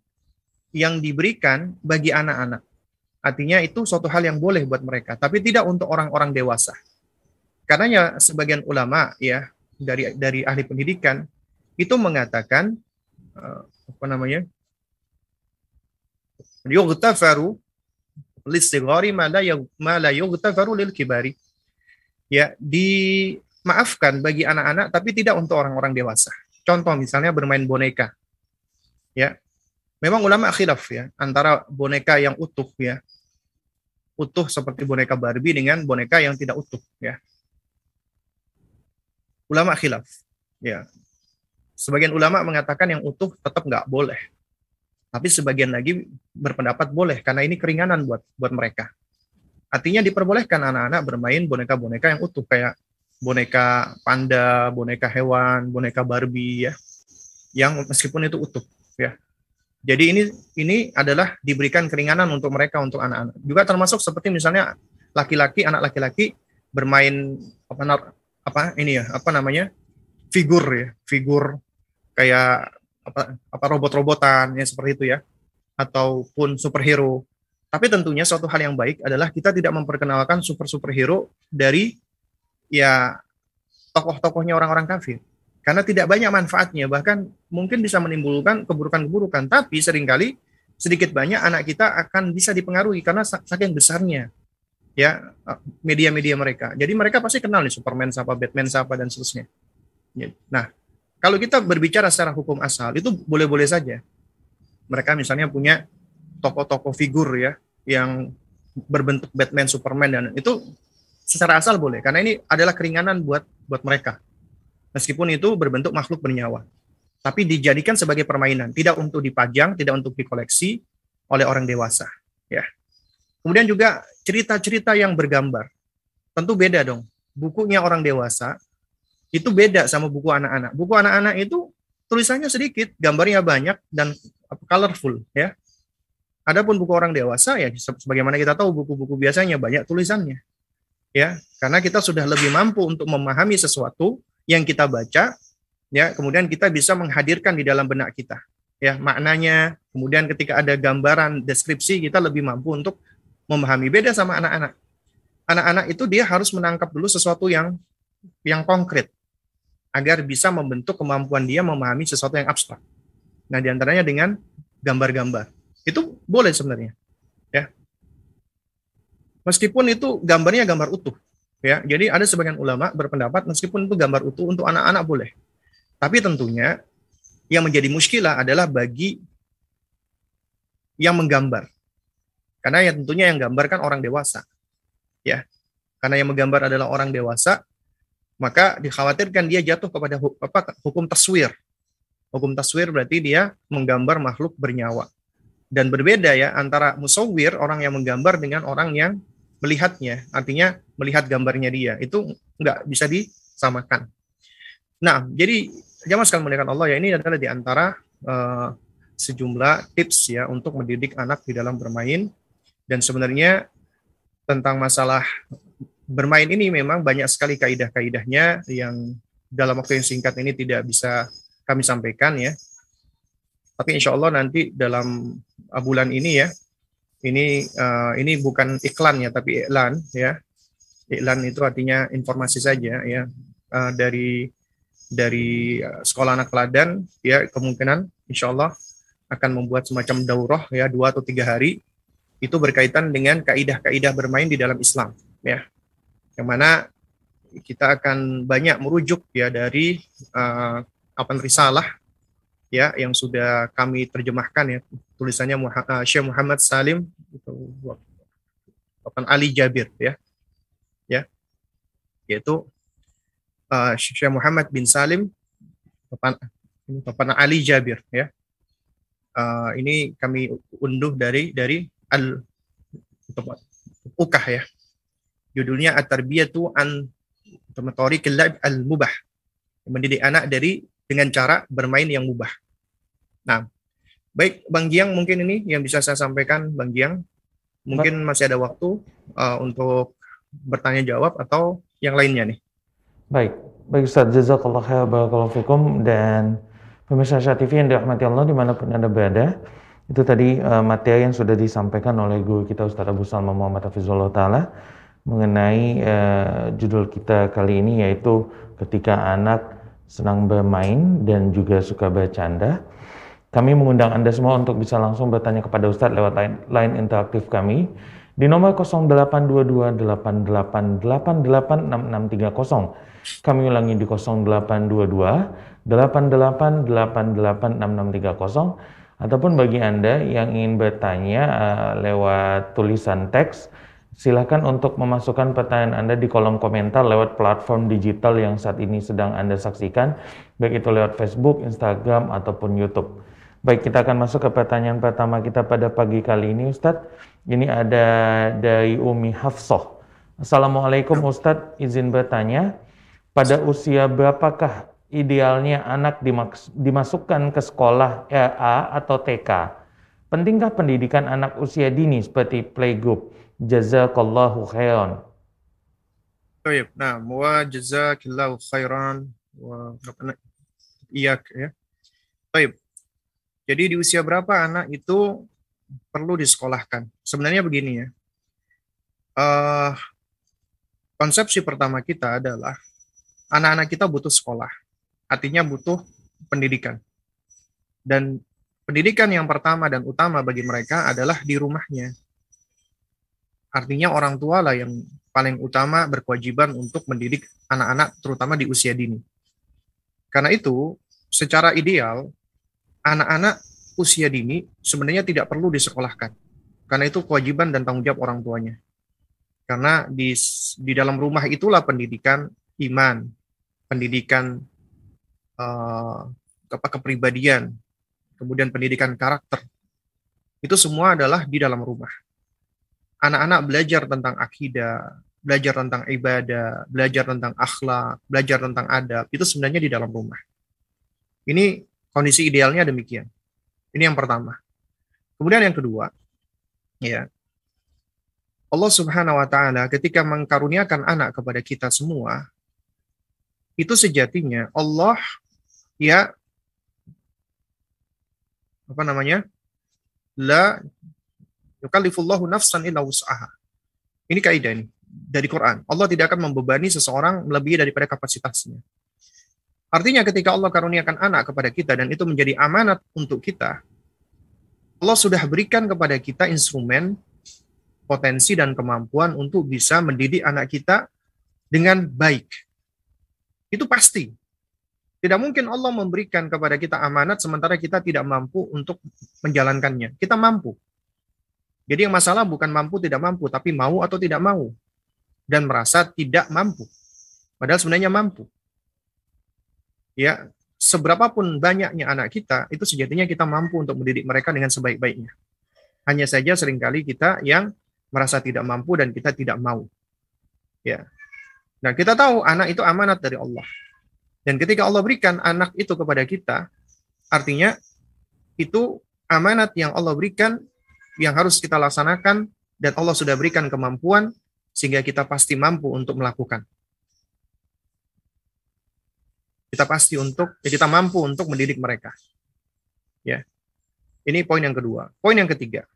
yang diberikan bagi anak-anak. Artinya itu suatu hal yang boleh buat mereka, tapi tidak untuk orang-orang dewasa. Karena ya sebagian ulama ya dari dari ahli pendidikan itu mengatakan uh, apa namanya yughtafaru listigari ma la yughtafaru lil kibari. Ya, dimaafkan bagi anak-anak tapi tidak untuk orang-orang dewasa. Contoh misalnya bermain boneka. Ya. Memang ulama khilaf ya antara boneka yang utuh ya. Utuh seperti boneka Barbie dengan boneka yang tidak utuh ya. Ulama khilaf. Ya. Sebagian ulama mengatakan yang utuh tetap nggak boleh tapi sebagian lagi berpendapat boleh karena ini keringanan buat buat mereka. Artinya diperbolehkan anak-anak bermain boneka-boneka yang utuh kayak boneka panda, boneka hewan, boneka Barbie ya. Yang meskipun itu utuh ya. Jadi ini ini adalah diberikan keringanan untuk mereka untuk anak-anak. Juga termasuk seperti misalnya laki-laki, anak laki-laki bermain apa apa ini ya, apa namanya? figur ya, figur kayak apa apa robot-robotan ya seperti itu ya ataupun superhero. Tapi tentunya suatu hal yang baik adalah kita tidak memperkenalkan super superhero dari ya tokoh-tokohnya orang-orang kafir. Karena tidak banyak manfaatnya, bahkan mungkin bisa menimbulkan keburukan-keburukan. Tapi sering kali sedikit banyak anak kita akan bisa dipengaruhi karena saking besarnya ya media-media mereka. Jadi mereka pasti kenal nih Superman siapa, Batman siapa dan seterusnya. Ya, nah, kalau kita berbicara secara hukum asal itu boleh-boleh saja. Mereka misalnya punya tokoh-tokoh figur ya yang berbentuk Batman, Superman dan itu secara asal boleh karena ini adalah keringanan buat buat mereka. Meskipun itu berbentuk makhluk bernyawa. Tapi dijadikan sebagai permainan, tidak untuk dipajang, tidak untuk dikoleksi oleh orang dewasa, ya. Kemudian juga cerita-cerita yang bergambar. Tentu beda dong. Bukunya orang dewasa itu beda sama buku anak-anak. Buku anak-anak itu tulisannya sedikit, gambarnya banyak dan colorful ya. Adapun buku orang dewasa ya sebagaimana kita tahu buku-buku biasanya banyak tulisannya. Ya, karena kita sudah lebih mampu untuk memahami sesuatu yang kita baca ya, kemudian kita bisa menghadirkan di dalam benak kita. Ya, maknanya, kemudian ketika ada gambaran deskripsi kita lebih mampu untuk memahami beda sama anak-anak. Anak-anak itu dia harus menangkap dulu sesuatu yang yang konkret agar bisa membentuk kemampuan dia memahami sesuatu yang abstrak. Nah, di antaranya dengan gambar-gambar. Itu boleh sebenarnya. Ya. Meskipun itu gambarnya gambar utuh, ya. Jadi ada sebagian ulama berpendapat meskipun itu gambar utuh untuk anak-anak boleh. Tapi tentunya yang menjadi muskilah adalah bagi yang menggambar. Karena yang tentunya yang gambar kan orang dewasa. Ya. Karena yang menggambar adalah orang dewasa, maka dikhawatirkan dia jatuh kepada hukum taswir. Hukum taswir berarti dia menggambar makhluk bernyawa. Dan berbeda ya antara musawir, orang yang menggambar dengan orang yang melihatnya, artinya melihat gambarnya dia. Itu nggak bisa disamakan. Nah, jadi jamaah sekalian melihat Allah ya ini adalah di antara uh, sejumlah tips ya untuk mendidik anak di dalam bermain dan sebenarnya tentang masalah bermain ini memang banyak sekali kaidah-kaidahnya yang dalam waktu yang singkat ini tidak bisa kami sampaikan ya. Tapi insya Allah nanti dalam bulan ini ya ini uh, ini bukan iklan ya tapi iklan ya. Iklan itu artinya informasi saja ya. Uh, dari dari eh, sekolah anak teladan ya kemungkinan insya Allah akan membuat semacam daurah ya dua atau tiga hari. Itu berkaitan dengan kaidah-kaidah bermain di dalam Islam ya. Yang mana kita akan banyak merujuk ya dari uh, apa risalah ya yang sudah kami terjemahkan ya tulisannya uh, Syekh Muhammad Salim itu Ali Jabir ya. Ya. Yaitu uh, Syekh Muhammad bin Salim Bapak Ali Jabir ya. Uh, ini kami unduh dari dari al ukah ya. Judulnya at-tarbiyatu an tariqil al-mubah. Mendidik anak dari dengan cara bermain yang mubah. Nah, baik Bang Giang mungkin ini yang bisa saya sampaikan Bang Giang. Mungkin masih ada waktu uh, untuk bertanya jawab atau yang lainnya nih. Baik, baik Ustaz Jazakallah khair barakallahu fikum dan pemirsa Syah TV yang dirahmati Allah di mana pun Anda berada. Itu tadi uh, materi yang sudah disampaikan oleh guru kita Ustaz Abu Salma Muhammad Hafizullah Ta'ala mengenai uh, judul kita kali ini yaitu ketika anak senang bermain dan juga suka bercanda. Kami mengundang Anda semua untuk bisa langsung bertanya kepada Ustadz lewat line, line interaktif kami di nomor 082288886630. Kami ulangi di 0822 88886630 ataupun bagi Anda yang ingin bertanya uh, lewat tulisan teks Silahkan untuk memasukkan pertanyaan Anda di kolom komentar lewat platform digital yang saat ini sedang Anda saksikan, baik itu lewat Facebook, Instagram, ataupun YouTube. Baik, kita akan masuk ke pertanyaan pertama kita pada pagi kali ini, Ustadz. Ini ada dari Umi Hafsoh. Assalamualaikum Ustadz, izin bertanya, pada usia berapakah idealnya anak dimasukkan ke sekolah RA atau TK? Pentingkah pendidikan anak usia dini seperti playgroup? Jazakallahu khairan. Baik, nah, wa jazakillahu khairan wa iyak ya. Baik. Jadi di usia berapa anak itu perlu disekolahkan? Sebenarnya begini ya. Uh, konsepsi pertama kita adalah anak-anak kita butuh sekolah. Artinya butuh pendidikan. Dan pendidikan yang pertama dan utama bagi mereka adalah di rumahnya. Artinya orang tua lah yang paling utama berkewajiban untuk mendidik anak-anak terutama di usia dini. Karena itu, secara ideal, anak-anak usia dini sebenarnya tidak perlu disekolahkan. Karena itu kewajiban dan tanggung jawab orang tuanya. Karena di, di dalam rumah itulah pendidikan iman, pendidikan uh, kepribadian, kemudian pendidikan karakter. Itu semua adalah di dalam rumah anak-anak belajar tentang akidah, belajar tentang ibadah, belajar tentang akhlak, belajar tentang adab, itu sebenarnya di dalam rumah. Ini kondisi idealnya demikian. Ini yang pertama. Kemudian yang kedua, ya. Allah Subhanahu wa taala ketika mengkaruniakan anak kepada kita semua, itu sejatinya Allah ya apa namanya? La Yukallifullahu nafsan illa wus'aha. Ini kaidah ini dari Quran. Allah tidak akan membebani seseorang melebihi daripada kapasitasnya. Artinya ketika Allah karuniakan anak kepada kita dan itu menjadi amanat untuk kita, Allah sudah berikan kepada kita instrumen potensi dan kemampuan untuk bisa mendidik anak kita dengan baik. Itu pasti. Tidak mungkin Allah memberikan kepada kita amanat sementara kita tidak mampu untuk menjalankannya. Kita mampu. Jadi yang masalah bukan mampu tidak mampu, tapi mau atau tidak mau. Dan merasa tidak mampu. Padahal sebenarnya mampu. Ya, seberapapun banyaknya anak kita, itu sejatinya kita mampu untuk mendidik mereka dengan sebaik-baiknya. Hanya saja sering kali kita yang merasa tidak mampu dan kita tidak mau. Ya. Nah, kita tahu anak itu amanat dari Allah. Dan ketika Allah berikan anak itu kepada kita, artinya itu amanat yang Allah berikan yang harus kita laksanakan dan Allah sudah berikan kemampuan sehingga kita pasti mampu untuk melakukan. Kita pasti untuk ya kita mampu untuk mendidik mereka. Ya. Ini poin yang kedua. Poin yang ketiga.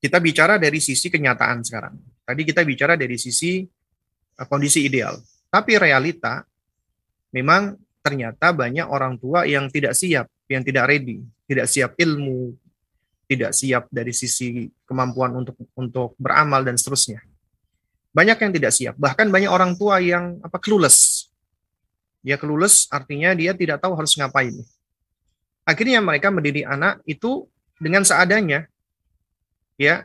Kita bicara dari sisi kenyataan sekarang. Tadi kita bicara dari sisi uh, kondisi ideal. Tapi realita memang ternyata banyak orang tua yang tidak siap, yang tidak ready, tidak siap ilmu, tidak siap dari sisi kemampuan untuk untuk beramal dan seterusnya. Banyak yang tidak siap, bahkan banyak orang tua yang apa clueless. Dia clueless artinya dia tidak tahu harus ngapain. Akhirnya mereka mendidik anak itu dengan seadanya. Ya.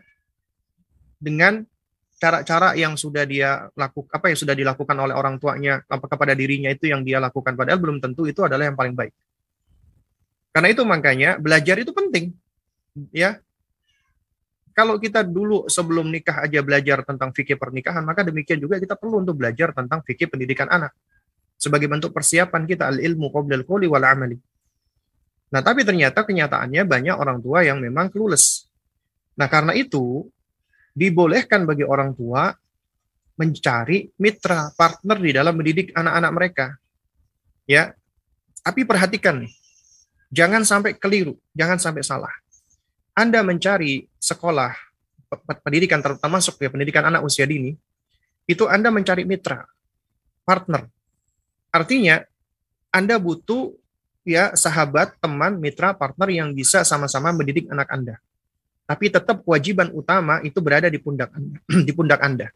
Dengan cara-cara yang sudah dia lakukan apa yang sudah dilakukan oleh orang tuanya apa kepada dirinya itu yang dia lakukan padahal belum tentu itu adalah yang paling baik. Karena itu makanya belajar itu penting. Ya. Kalau kita dulu sebelum nikah aja belajar tentang fikih pernikahan, maka demikian juga kita perlu untuk belajar tentang fikih pendidikan anak. Sebagai bentuk persiapan kita al-ilmu qoblal qoli wal amali. Nah, tapi ternyata kenyataannya banyak orang tua yang memang clueless. Nah, karena itu dibolehkan bagi orang tua mencari mitra, partner di dalam mendidik anak-anak mereka. Ya. Tapi perhatikan nih. Jangan sampai keliru, jangan sampai salah. Anda mencari sekolah pendidikan termasuk ya pendidikan anak usia dini, itu Anda mencari mitra, partner. Artinya Anda butuh ya sahabat, teman, mitra, partner yang bisa sama-sama mendidik anak Anda tapi tetap kewajiban utama itu berada di pundak Anda, di pundak Anda.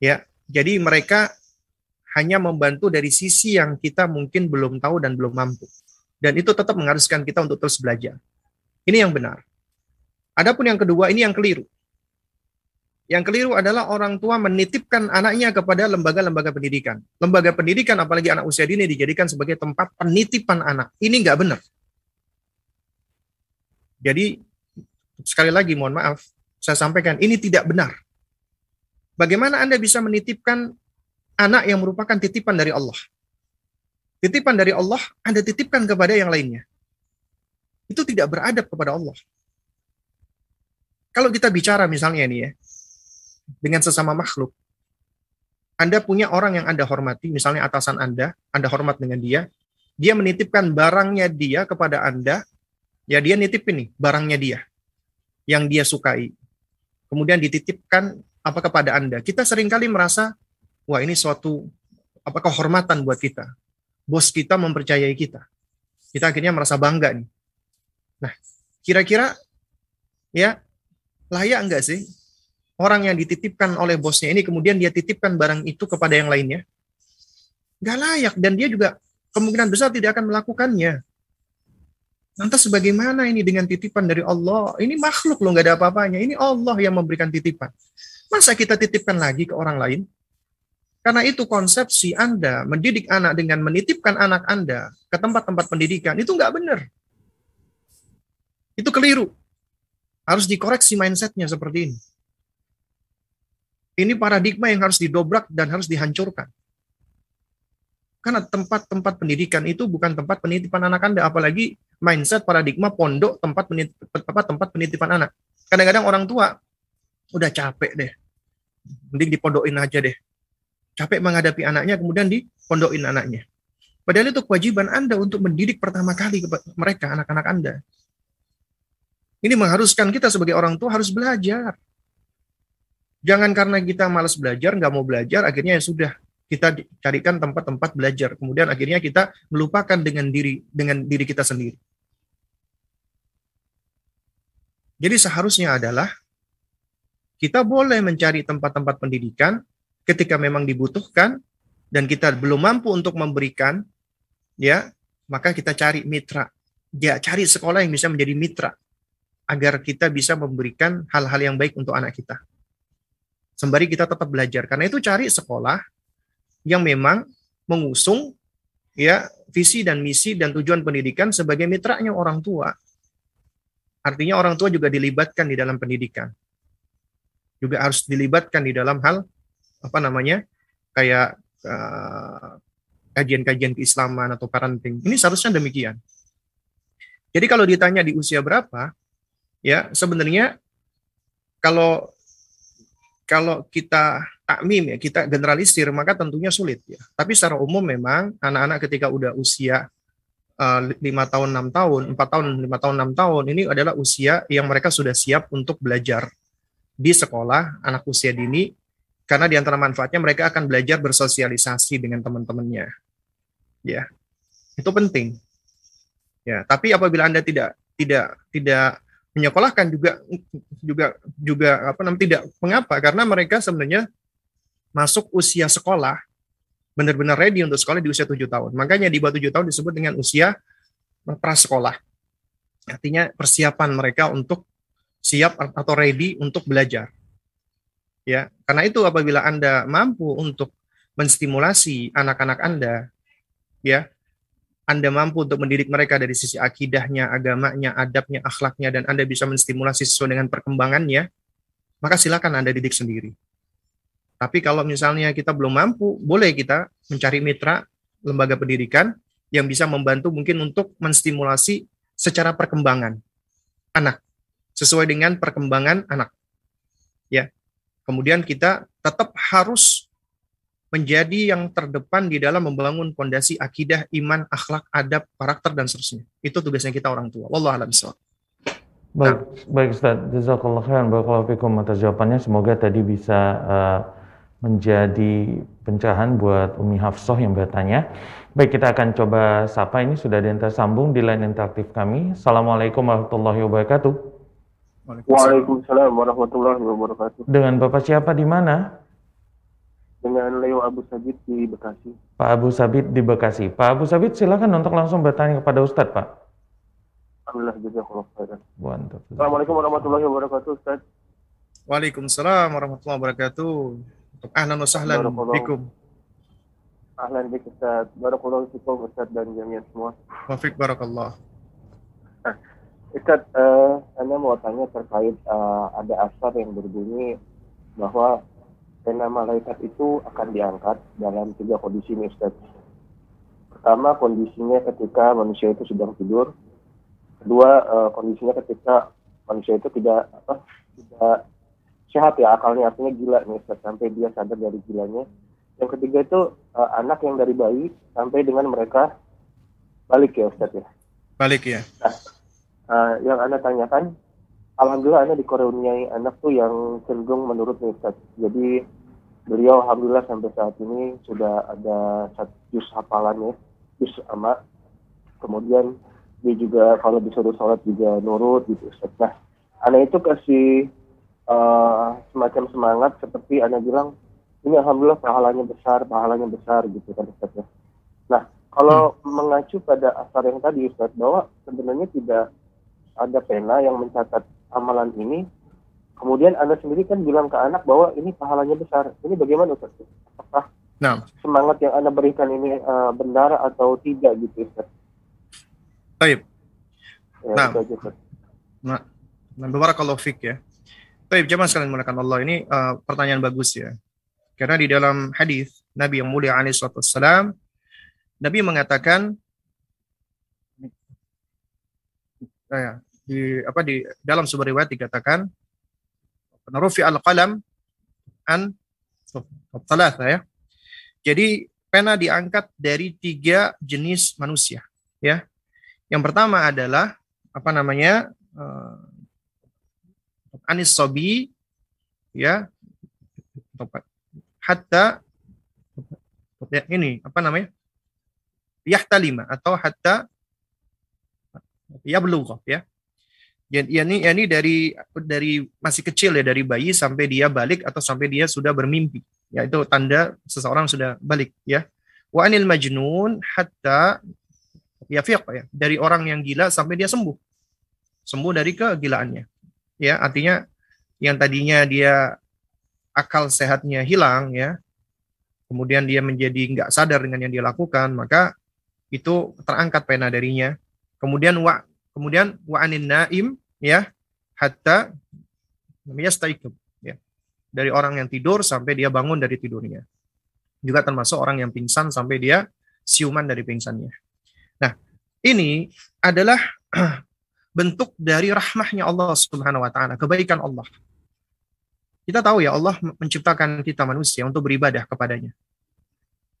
Ya, jadi mereka hanya membantu dari sisi yang kita mungkin belum tahu dan belum mampu. Dan itu tetap mengharuskan kita untuk terus belajar. Ini yang benar. Adapun yang kedua, ini yang keliru. Yang keliru adalah orang tua menitipkan anaknya kepada lembaga-lembaga pendidikan. Lembaga pendidikan, apalagi anak usia dini, dijadikan sebagai tempat penitipan anak. Ini nggak benar. Jadi sekali lagi mohon maaf, saya sampaikan ini tidak benar. Bagaimana Anda bisa menitipkan anak yang merupakan titipan dari Allah? Titipan dari Allah, Anda titipkan kepada yang lainnya. Itu tidak beradab kepada Allah. Kalau kita bicara misalnya ini ya, dengan sesama makhluk, Anda punya orang yang Anda hormati, misalnya atasan Anda, Anda hormat dengan dia, dia menitipkan barangnya dia kepada Anda, ya dia nitip ini, barangnya dia yang dia sukai. Kemudian dititipkan apa kepada Anda. Kita sering kali merasa, wah ini suatu apa kehormatan buat kita. Bos kita mempercayai kita. Kita akhirnya merasa bangga nih. Nah, kira-kira ya layak enggak sih orang yang dititipkan oleh bosnya ini kemudian dia titipkan barang itu kepada yang lainnya? Enggak layak dan dia juga kemungkinan besar tidak akan melakukannya. Lantas bagaimana ini dengan titipan dari Allah? Ini makhluk loh, nggak ada apa-apanya. Ini Allah yang memberikan titipan. Masa kita titipkan lagi ke orang lain? Karena itu konsepsi Anda mendidik anak dengan menitipkan anak Anda ke tempat-tempat pendidikan, itu nggak benar. Itu keliru. Harus dikoreksi mindsetnya seperti ini. Ini paradigma yang harus didobrak dan harus dihancurkan. Karena tempat-tempat pendidikan itu bukan tempat penitipan anak Anda, apalagi mindset paradigma pondok tempat penitipan, tempat penitipan anak. Kadang-kadang orang tua udah capek deh. Mending dipondokin aja deh. Capek menghadapi anaknya, kemudian dipondokin anaknya. Padahal itu kewajiban Anda untuk mendidik pertama kali mereka, anak-anak Anda. Ini mengharuskan kita sebagai orang tua harus belajar. Jangan karena kita malas belajar, nggak mau belajar, akhirnya ya sudah kita carikan tempat-tempat belajar. Kemudian akhirnya kita melupakan dengan diri dengan diri kita sendiri. Jadi seharusnya adalah kita boleh mencari tempat-tempat pendidikan ketika memang dibutuhkan dan kita belum mampu untuk memberikan, ya, maka kita cari mitra. Ya, cari sekolah yang bisa menjadi mitra agar kita bisa memberikan hal-hal yang baik untuk anak kita. Sembari kita tetap belajar. Karena itu cari sekolah yang memang mengusung ya visi dan misi dan tujuan pendidikan sebagai mitranya orang tua. Artinya orang tua juga dilibatkan di dalam pendidikan. Juga harus dilibatkan di dalam hal apa namanya? kayak uh, kajian-kajian keislaman atau parenting. Ini seharusnya demikian. Jadi kalau ditanya di usia berapa, ya sebenarnya kalau kalau kita takmim ya kita generalisir maka tentunya sulit ya. Tapi secara umum memang anak-anak ketika udah usia eh, lima tahun enam tahun empat tahun lima tahun enam tahun ini adalah usia yang mereka sudah siap untuk belajar di sekolah anak usia dini karena di antara manfaatnya mereka akan belajar bersosialisasi dengan teman-temannya ya itu penting ya tapi apabila anda tidak tidak tidak menyekolahkan juga juga juga apa namanya tidak mengapa karena mereka sebenarnya masuk usia sekolah benar-benar ready untuk sekolah di usia tujuh tahun. Makanya di bawah tujuh tahun disebut dengan usia prasekolah. Artinya persiapan mereka untuk siap atau ready untuk belajar. Ya, karena itu apabila Anda mampu untuk menstimulasi anak-anak Anda, ya, anda mampu untuk mendidik mereka dari sisi akidahnya, agamanya, adabnya, akhlaknya, dan Anda bisa menstimulasi sesuai dengan perkembangannya, maka silakan Anda didik sendiri. Tapi kalau misalnya kita belum mampu, boleh kita mencari mitra lembaga pendidikan yang bisa membantu mungkin untuk menstimulasi secara perkembangan anak sesuai dengan perkembangan anak. Ya. Kemudian kita tetap harus menjadi yang terdepan di dalam membangun fondasi akidah, iman, akhlak, adab, karakter dan seterusnya. Itu tugasnya kita orang tua. Wallahu a'lam Baik, baik Ustaz. Jazakallah khairan. Barakallahu fikum atas jawabannya. Semoga tadi bisa uh, menjadi pencerahan buat Umi Hafsah yang bertanya. Baik, kita akan coba sapa. Ini sudah ada yang tersambung di line interaktif kami. Assalamualaikum warahmatullahi wabarakatuh. Waalaikumsalam warahmatullahi wabarakatuh. Dengan Bapak siapa di mana? Dengan Leo Abu Sabit di Bekasi. Pak Abu Sabit di Bekasi. Pak Abu Sabit silakan untuk langsung bertanya kepada Ustadz, Pak. Alhamdulillah jazakallahu khairan. Assalamualaikum warahmatullahi wabarakatuh, Ustaz. Waalaikumsalam warahmatullahi wabarakatuh. Ahlan wa sahlan bikum. Ahlan bik Ustaz. Barakallahu fikum Ustaz dan jami'an semua. Wafik barakallah. Nah, Ustaz, uh, Anda mau tanya terkait uh, ada asar yang berbunyi bahwa pena malaikat itu akan diangkat dalam tiga kondisi nih Ustaz. Pertama kondisinya ketika manusia itu sedang tidur. Kedua uh, kondisinya ketika manusia itu tidak apa tidak sehat ya akalnya artinya gila nih Ustaz sampai dia sadar dari gilanya. Yang ketiga itu uh, anak yang dari bayi sampai dengan mereka balik ya Ustaz ya. Balik ya. Nah, uh, yang anda tanyakan Alhamdulillah Anda dikaruniai anak tuh yang cenderung menurut Ustaz. Jadi beliau Alhamdulillah sampai saat ini sudah ada satu juz hafalannya, juz ama. Kemudian dia juga kalau disuruh sholat juga nurut gitu Ustaz. Nah, anak itu kasih uh, semacam semangat seperti Anda bilang, ini Alhamdulillah pahalanya besar, pahalanya besar gitu kan Ustaz ya. Nah, kalau hmm. mengacu pada asar yang tadi Ustaz, bahwa sebenarnya tidak ada pena yang mencatat amalan ini, kemudian Anda sendiri kan bilang ke anak bahwa ini pahalanya besar. Ini bagaimana Ustaz? Apakah nah. semangat yang Anda berikan ini uh, benar atau tidak gitu Ustaz? Baik. Ya, nah, nah, nah, barakallahu fik ya. Baik, jemaah sekalian mulakan Allah. Ini uh, pertanyaan bagus ya. Karena di dalam hadis Nabi yang mulia alaihi wasallam Nabi mengatakan eh, di apa di dalam sebuah riwayat dikatakan narufi al-qalam an thalatha ya. Jadi pena diangkat dari tiga jenis manusia ya. Yang pertama adalah apa namanya? Uh, anis sobi ya hatta ya, ini apa namanya yahtalima atau hatta ya belum ya Ya, ya ini, ya ini dari dari masih kecil ya dari bayi sampai dia balik atau sampai dia sudah bermimpi. Ya itu tanda seseorang sudah balik ya. Wa anil majnun hatta ya fiq ya dari orang yang gila sampai dia sembuh. Sembuh dari kegilaannya. Ya, artinya yang tadinya dia akal sehatnya hilang ya, kemudian dia menjadi nggak sadar dengan yang dia lakukan, maka itu terangkat pena darinya. Kemudian wa kemudian wa anin naim ya hatta yastaiqib ya. Dari orang yang tidur sampai dia bangun dari tidurnya. Juga termasuk orang yang pingsan sampai dia siuman dari pingsannya. Nah, ini adalah bentuk dari rahmahnya Allah Subhanahu wa taala, kebaikan Allah. Kita tahu ya Allah menciptakan kita manusia untuk beribadah kepadanya.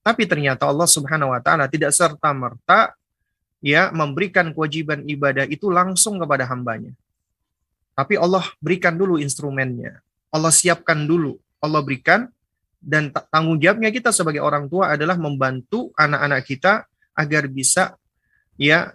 Tapi ternyata Allah Subhanahu wa taala tidak serta merta ya memberikan kewajiban ibadah itu langsung kepada hambanya. Tapi Allah berikan dulu instrumennya. Allah siapkan dulu. Allah berikan dan tanggung jawabnya kita sebagai orang tua adalah membantu anak-anak kita agar bisa ya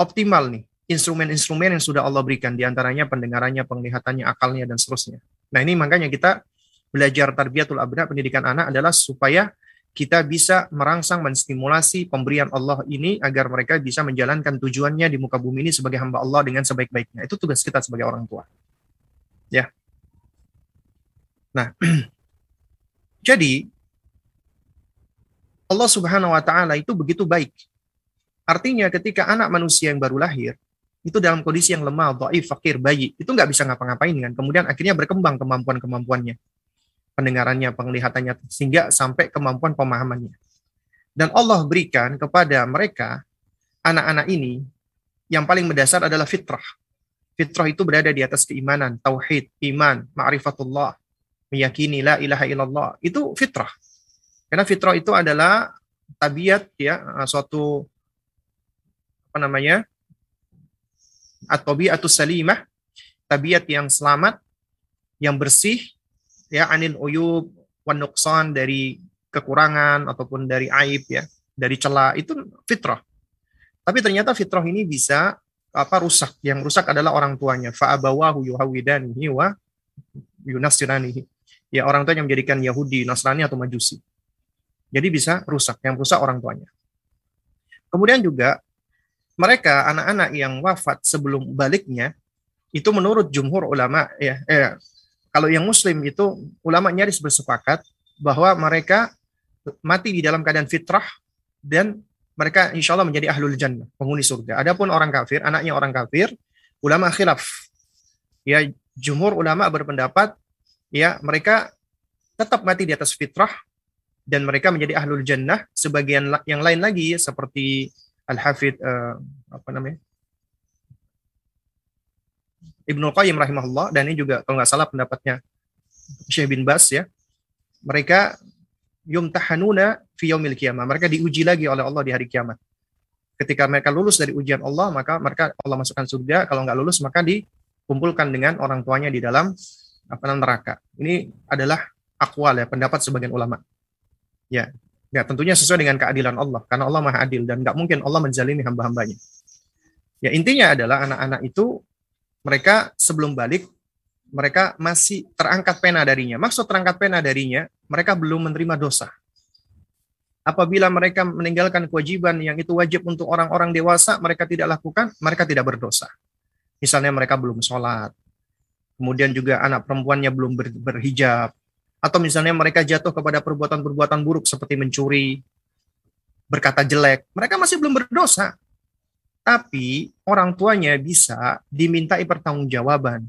optimal nih instrumen-instrumen yang sudah Allah berikan di antaranya pendengarannya, penglihatannya, akalnya dan seterusnya. Nah ini makanya kita belajar tarbiyatul abna, pendidikan anak adalah supaya kita bisa merangsang menstimulasi pemberian Allah ini agar mereka bisa menjalankan tujuannya di muka bumi ini sebagai hamba Allah dengan sebaik-baiknya. Itu tugas kita sebagai orang tua. Ya. Nah, jadi Allah Subhanahu wa taala itu begitu baik. Artinya ketika anak manusia yang baru lahir itu dalam kondisi yang lemah, dhaif, fakir, bayi, itu nggak bisa ngapa-ngapain kan. Kemudian akhirnya berkembang kemampuan-kemampuannya. Pendengarannya, penglihatannya, sehingga sampai kemampuan pemahamannya. Dan Allah berikan kepada mereka, anak-anak ini, yang paling mendasar adalah fitrah. Fitrah itu berada di atas keimanan, tauhid, iman, ma'rifatullah, meyakini la ilaha illallah. Itu fitrah. Karena fitrah itu adalah tabiat ya suatu apa namanya atau salimah, tabiat yang selamat, yang bersih, ya anil uyub wan nuqsan dari kekurangan ataupun dari aib ya, dari celah itu fitrah. Tapi ternyata fitrah ini bisa apa rusak. Yang rusak adalah orang tuanya. Fa'abawahu yuhawidanihi wa yunasiranihi. Ya orang tua yang menjadikan Yahudi, Nasrani atau Majusi. Jadi bisa rusak. Yang rusak orang tuanya. Kemudian juga mereka anak-anak yang wafat sebelum baliknya itu menurut jumhur ulama ya eh, kalau yang muslim itu ulama nyaris bersepakat bahwa mereka mati di dalam keadaan fitrah dan mereka insya Allah menjadi ahlul jannah penghuni surga. Adapun orang kafir anaknya orang kafir ulama khilaf ya jumhur ulama berpendapat ya mereka tetap mati di atas fitrah dan mereka menjadi ahlul jannah sebagian yang lain lagi seperti Al-Hafidh uh, apa namanya? Ibnu Qayyim rahimahullah dan ini juga kalau nggak salah pendapatnya Syekh bin Bas ya. Mereka yumtahanuna fi yaumil qiyamah. Mereka diuji lagi oleh Allah di hari kiamat. Ketika mereka lulus dari ujian Allah, maka mereka Allah masukkan surga. Kalau nggak lulus, maka dikumpulkan dengan orang tuanya di dalam apa neraka. Ini adalah akwal ya, pendapat sebagian ulama. Ya, Ya, tentunya sesuai dengan keadilan Allah, karena Allah Maha Adil dan nggak mungkin Allah menzalimi hamba-hambanya. Ya, intinya adalah anak-anak itu mereka sebelum balik mereka masih terangkat pena darinya. Maksud terangkat pena darinya, mereka belum menerima dosa. Apabila mereka meninggalkan kewajiban yang itu wajib untuk orang-orang dewasa, mereka tidak lakukan, mereka tidak berdosa. Misalnya mereka belum sholat, kemudian juga anak perempuannya belum ber, berhijab, atau misalnya mereka jatuh kepada perbuatan-perbuatan buruk seperti mencuri, berkata jelek, mereka masih belum berdosa. Tapi orang tuanya bisa dimintai pertanggungjawaban.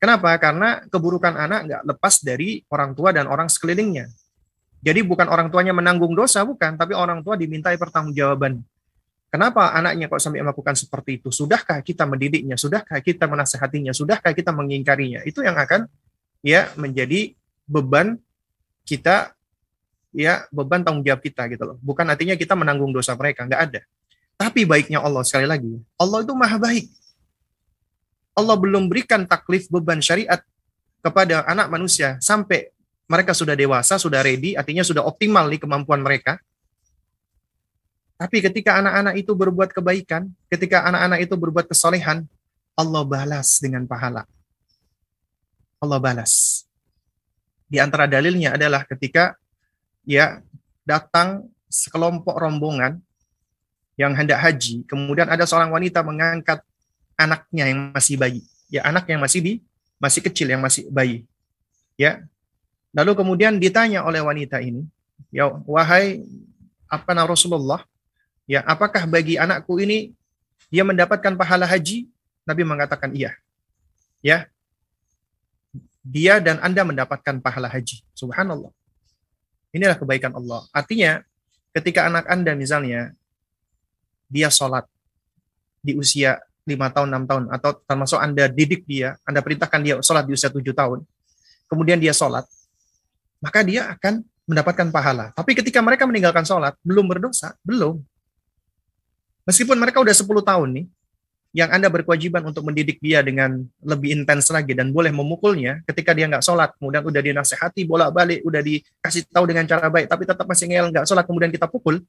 Kenapa? Karena keburukan anak nggak lepas dari orang tua dan orang sekelilingnya. Jadi bukan orang tuanya menanggung dosa, bukan, tapi orang tua dimintai pertanggungjawaban. Kenapa anaknya kok sampai melakukan seperti itu? Sudahkah kita mendidiknya? Sudahkah kita menasehatinya? Sudahkah kita mengingkarinya? Itu yang akan ya menjadi beban kita ya beban tanggung jawab kita gitu loh. Bukan artinya kita menanggung dosa mereka, nggak ada. Tapi baiknya Allah sekali lagi, Allah itu maha baik. Allah belum berikan taklif beban syariat kepada anak manusia sampai mereka sudah dewasa, sudah ready, artinya sudah optimal nih kemampuan mereka. Tapi ketika anak-anak itu berbuat kebaikan, ketika anak-anak itu berbuat kesolehan, Allah balas dengan pahala. Allah balas. Di antara dalilnya adalah ketika ya datang sekelompok rombongan yang hendak haji, kemudian ada seorang wanita mengangkat anaknya yang masih bayi, ya anak yang masih di masih kecil yang masih bayi. Ya. Lalu kemudian ditanya oleh wanita ini, ya wahai apa nama Rasulullah, ya apakah bagi anakku ini dia mendapatkan pahala haji? Nabi mengatakan iya. Ya. Dia dan Anda mendapatkan pahala haji. Subhanallah. Inilah kebaikan Allah. Artinya, ketika anak Anda misalnya, dia sholat di usia lima tahun, enam tahun, atau termasuk Anda didik dia, Anda perintahkan dia sholat di usia tujuh tahun, kemudian dia sholat, maka dia akan mendapatkan pahala. Tapi ketika mereka meninggalkan sholat, belum berdosa, belum. Meskipun mereka udah 10 tahun nih, yang Anda berkewajiban untuk mendidik dia dengan lebih intens lagi dan boleh memukulnya ketika dia nggak sholat, kemudian udah dinasehati bolak-balik, udah dikasih tahu dengan cara baik, tapi tetap masih ngel nggak sholat, kemudian kita pukul,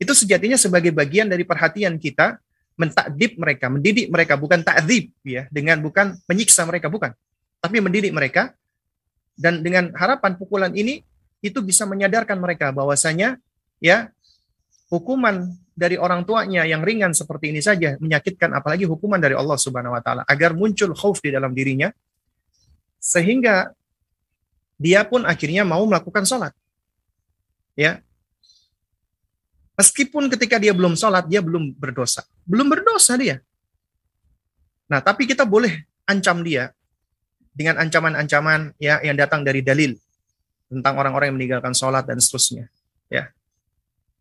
itu sejatinya sebagai bagian dari perhatian kita mentakdib mereka, mendidik mereka, bukan takdib ya, dengan bukan menyiksa mereka, bukan. Tapi mendidik mereka, dan dengan harapan pukulan ini, itu bisa menyadarkan mereka bahwasanya ya hukuman dari orang tuanya yang ringan seperti ini saja menyakitkan apalagi hukuman dari Allah Subhanahu wa taala agar muncul khauf di dalam dirinya sehingga dia pun akhirnya mau melakukan sholat. Ya. Meskipun ketika dia belum sholat, dia belum berdosa. Belum berdosa dia. Nah, tapi kita boleh ancam dia dengan ancaman-ancaman ya yang datang dari dalil tentang orang-orang yang meninggalkan sholat dan seterusnya. Ya.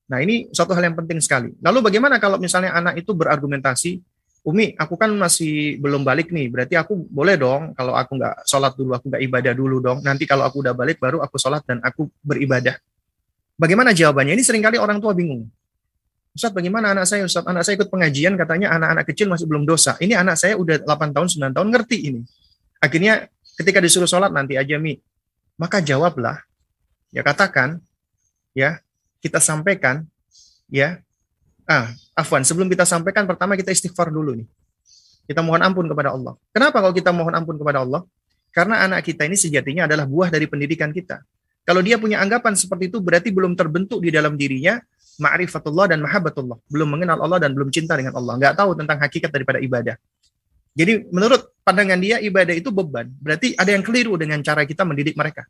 Nah, ini suatu hal yang penting sekali. Lalu bagaimana kalau misalnya anak itu berargumentasi, Umi, aku kan masih belum balik nih, berarti aku boleh dong kalau aku nggak sholat dulu, aku nggak ibadah dulu dong. Nanti kalau aku udah balik, baru aku sholat dan aku beribadah. Bagaimana jawabannya? Ini sering kali orang tua bingung. Ustaz, bagaimana anak saya? Ustaz, anak saya ikut pengajian, katanya anak-anak kecil masih belum dosa. Ini anak saya udah 8 tahun, 9 tahun, ngerti ini. Akhirnya ketika disuruh sholat nanti aja, Mi. Maka jawablah, ya katakan, ya kita sampaikan ya ah afwan sebelum kita sampaikan pertama kita istighfar dulu nih kita mohon ampun kepada Allah kenapa kalau kita mohon ampun kepada Allah karena anak kita ini sejatinya adalah buah dari pendidikan kita kalau dia punya anggapan seperti itu berarti belum terbentuk di dalam dirinya ma'rifatullah dan mahabbatullah. Belum mengenal Allah dan belum cinta dengan Allah. Nggak tahu tentang hakikat daripada ibadah. Jadi menurut pandangan dia ibadah itu beban. Berarti ada yang keliru dengan cara kita mendidik mereka.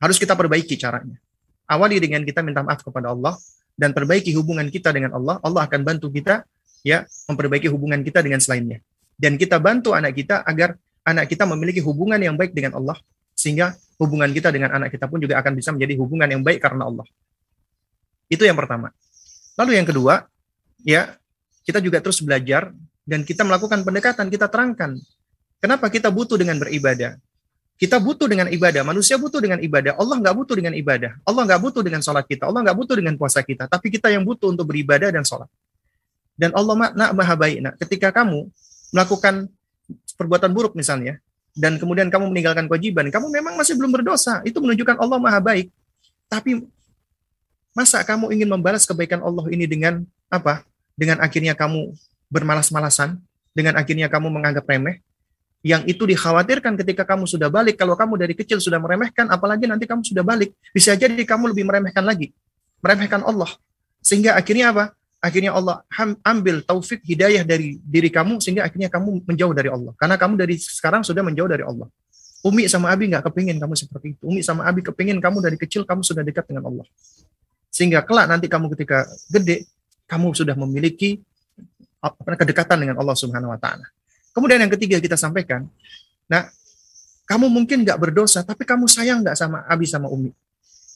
Harus kita perbaiki caranya. Awali dengan kita minta maaf kepada Allah dan perbaiki hubungan kita dengan Allah, Allah akan bantu kita ya memperbaiki hubungan kita dengan selainnya. Dan kita bantu anak kita agar anak kita memiliki hubungan yang baik dengan Allah sehingga hubungan kita dengan anak kita pun juga akan bisa menjadi hubungan yang baik karena Allah. Itu yang pertama. Lalu yang kedua, ya, kita juga terus belajar dan kita melakukan pendekatan, kita terangkan kenapa kita butuh dengan beribadah. Kita butuh dengan ibadah. Manusia butuh dengan ibadah. Allah nggak butuh dengan ibadah. Allah nggak butuh dengan sholat kita. Allah nggak butuh dengan puasa kita. Tapi kita yang butuh untuk beribadah dan sholat. Dan Allah nak maha baik. Nah, ketika kamu melakukan perbuatan buruk misalnya, dan kemudian kamu meninggalkan kewajiban, kamu memang masih belum berdosa. Itu menunjukkan Allah maha baik. Tapi masa kamu ingin membalas kebaikan Allah ini dengan apa? Dengan akhirnya kamu bermalas-malasan, dengan akhirnya kamu menganggap remeh, yang itu dikhawatirkan ketika kamu sudah balik. Kalau kamu dari kecil sudah meremehkan, apalagi nanti kamu sudah balik, bisa jadi kamu lebih meremehkan lagi, meremehkan Allah. Sehingga akhirnya apa? Akhirnya Allah ambil taufik hidayah dari diri kamu sehingga akhirnya kamu menjauh dari Allah. Karena kamu dari sekarang sudah menjauh dari Allah. Umi sama Abi nggak kepingin kamu seperti itu. Umi sama Abi kepingin kamu dari kecil kamu sudah dekat dengan Allah. Sehingga kelak nanti kamu ketika gede, kamu sudah memiliki kedekatan dengan Allah Subhanahu Wa Taala. Kemudian yang ketiga kita sampaikan, nah kamu mungkin nggak berdosa, tapi kamu sayang nggak sama Abi sama Umi.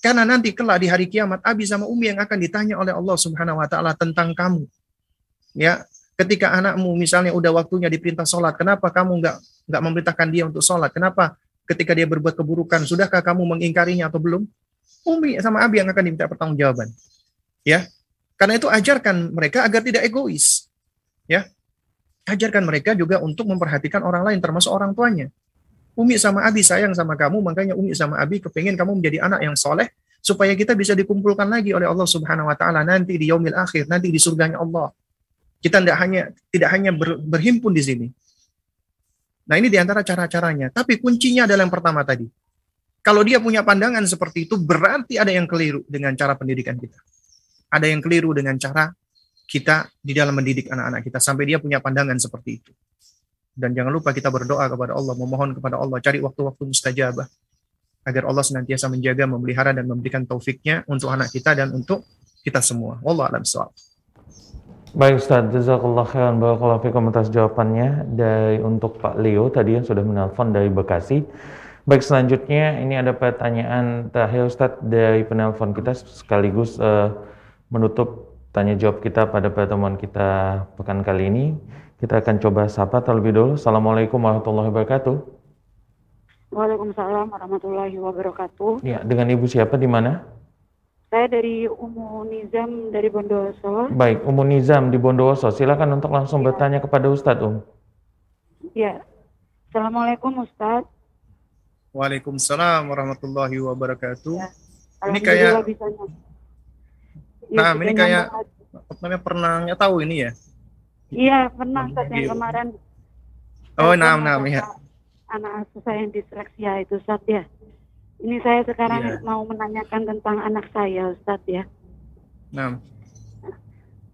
Karena nanti kelak di hari kiamat Abi sama Umi yang akan ditanya oleh Allah Subhanahu Wa Taala tentang kamu. Ya, ketika anakmu misalnya udah waktunya diperintah sholat, kenapa kamu nggak nggak memerintahkan dia untuk sholat? Kenapa ketika dia berbuat keburukan, sudahkah kamu mengingkarinya atau belum? Umi sama Abi yang akan diminta pertanggungjawaban. Ya, karena itu ajarkan mereka agar tidak egois. Ya, ajarkan mereka juga untuk memperhatikan orang lain termasuk orang tuanya. Umi sama Abi sayang sama kamu, makanya Umi sama Abi kepingin kamu menjadi anak yang soleh supaya kita bisa dikumpulkan lagi oleh Allah Subhanahu Wa Taala nanti di yaumil akhir, nanti di surganya Allah. Kita tidak hanya tidak hanya ber, berhimpun di sini, Nah ini di antara cara-caranya. Tapi kuncinya adalah yang pertama tadi. Kalau dia punya pandangan seperti itu, berarti ada yang keliru dengan cara pendidikan kita. Ada yang keliru dengan cara kita di dalam mendidik anak-anak kita sampai dia punya pandangan seperti itu. Dan jangan lupa kita berdoa kepada Allah, memohon kepada Allah, cari waktu-waktu mustajabah agar Allah senantiasa menjaga, memelihara dan memberikan taufiknya untuk anak kita dan untuk kita semua. Wallah alam Baik Ustaz, jazakallah khairan barakallahu fikum atas jawabannya dari untuk Pak Leo tadi yang sudah menelpon dari Bekasi. Baik selanjutnya ini ada pertanyaan terakhir Ustaz dari penelpon kita sekaligus uh, menutup tanya jawab kita pada pertemuan kita pekan kali ini. Kita akan coba sapa terlebih dulu. Assalamualaikum warahmatullahi wabarakatuh. Waalaikumsalam warahmatullahi wabarakatuh. Ya, dengan Ibu siapa di mana? Saya dari Umu Nizam dari Bondowoso. Baik, Umu Nizam di Bondowoso. Silakan untuk langsung ya. bertanya kepada Ustadz, Um. Ya. Assalamualaikum Ustadz. Waalaikumsalam warahmatullahi wabarakatuh. Ya. Ini kayak bisanya. Ya, nah, ini kayak namanya pernah tahu ini ya? Iya, pernah Ustadz yang kemarin. Oh, nah, nah, ya. Anak asuh saya yang disleksia itu Ustadz ya. Ini saya sekarang yeah. mau menanyakan tentang anak saya, Ustadz ya. Nah.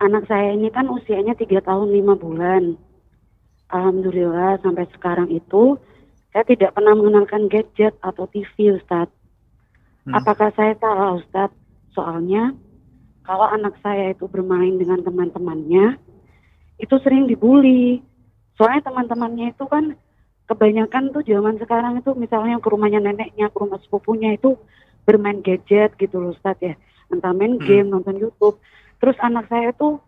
Anak saya ini kan usianya tiga tahun lima bulan. Alhamdulillah sampai sekarang itu saya tidak pernah mengenalkan gadget atau TV, Ustadz. Hmm. Apakah saya salah, Ustadz? Soalnya kalau anak saya itu bermain dengan teman-temannya, itu sering dibully. Soalnya teman-temannya itu kan kebanyakan tuh zaman sekarang itu misalnya ke rumahnya neneknya, ke rumah sepupunya itu bermain gadget gitu loh Ustaz ya. Entah main hmm. game, nonton YouTube. Terus anak saya tuh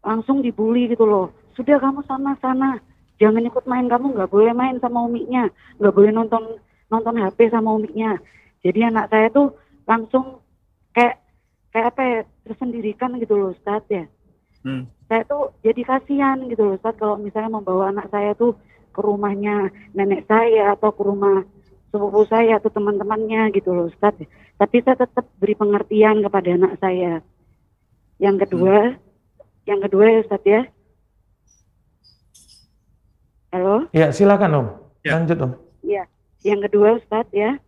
langsung dibully gitu loh. Sudah kamu sana-sana, jangan ikut main kamu nggak boleh main sama umiknya, nggak boleh nonton nonton HP sama umiknya. Jadi anak saya tuh langsung kayak kayak apa ya tersendirikan gitu loh Ustaz ya. Hmm. Saya tuh jadi kasihan gitu loh Ustaz kalau misalnya membawa anak saya tuh ke rumahnya nenek saya atau ke rumah sepupu saya atau teman-temannya gitu loh Ustaz. Tapi saya tetap beri pengertian kepada anak saya. Yang kedua, hmm. yang kedua ya Ustaz ya. Halo? Ya, silakan Om. Ya. Lanjut Om. Ya, yang kedua Ustaz ya.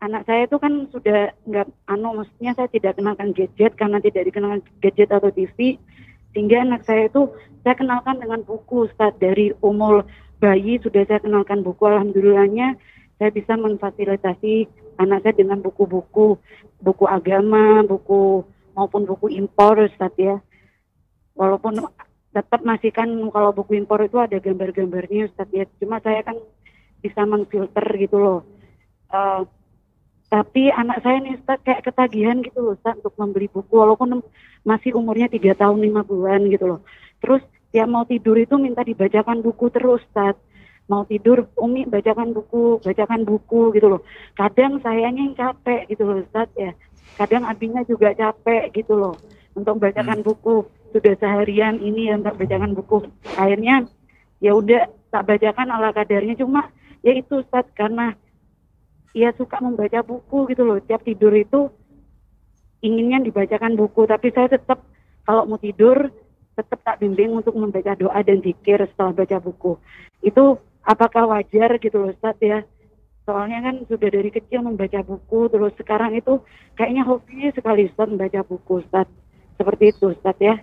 Anak saya itu kan sudah nggak, anu, maksudnya saya tidak kenalkan gadget karena tidak dikenalkan gadget atau TV, sehingga anak saya itu saya kenalkan dengan buku Ustaz dari umur bayi. Sudah saya kenalkan buku alhamdulillahnya saya bisa memfasilitasi anak saya dengan buku-buku buku agama buku maupun buku impor Ustaz ya. Walaupun tetap masih kan kalau buku impor itu ada gambar-gambarnya Ustaz ya. Cuma saya kan bisa menfilter gitu loh. Uh, tapi anak saya nih Ustaz kayak ketagihan gitu loh Ustaz untuk membeli buku walaupun masih umurnya tiga tahun lima bulan gitu loh. Terus ya mau tidur itu minta dibacakan buku terus Ustaz. Mau tidur Umi bacakan buku bacakan buku gitu loh. Kadang sayanya yang capek gitu loh Ustaz ya. Kadang abinya juga capek gitu loh untuk bacakan hmm. buku. Sudah seharian ini untuk bacakan buku. Akhirnya ya udah tak bacakan ala kadarnya. Cuma ya itu Ustaz karena ia suka membaca buku gitu loh tiap tidur itu inginnya dibacakan buku tapi saya tetap kalau mau tidur tetap tak bimbing untuk membaca doa dan zikir setelah baca buku. Itu apakah wajar gitu loh Ustaz ya? Soalnya kan sudah dari kecil membaca buku, terus sekarang itu kayaknya hobi sekali Ustaz membaca buku Ustaz. Seperti itu Ustaz ya.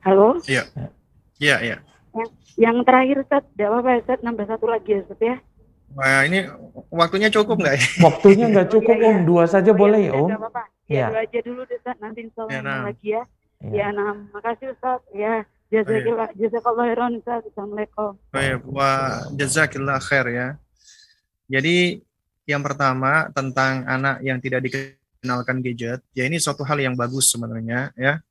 Halo? Iya. Iya, iya. Yang, yang terakhir Ustaz, tidak apa-apa Ustaz, nambah satu lagi ya Ustaz ya. Wah, ini waktunya cukup nggak ya? Waktunya nggak cukup, Om. Dua saja oh, boleh ya, Om. apa-apa. Ya, ya, dua aja dulu, Ustaz. Nanti insya Allah ya, nah. lagi ya. Ya, ya nah, makasih Ustaz. Ya, jazakillah, oh, iya. jazakallah khairan Ustaz. Assalamualaikum. Baik, wa jazakillah khair ya. Jadi yang pertama tentang anak yang tidak dikenalkan gadget, ya ini suatu hal yang bagus sebenarnya ya.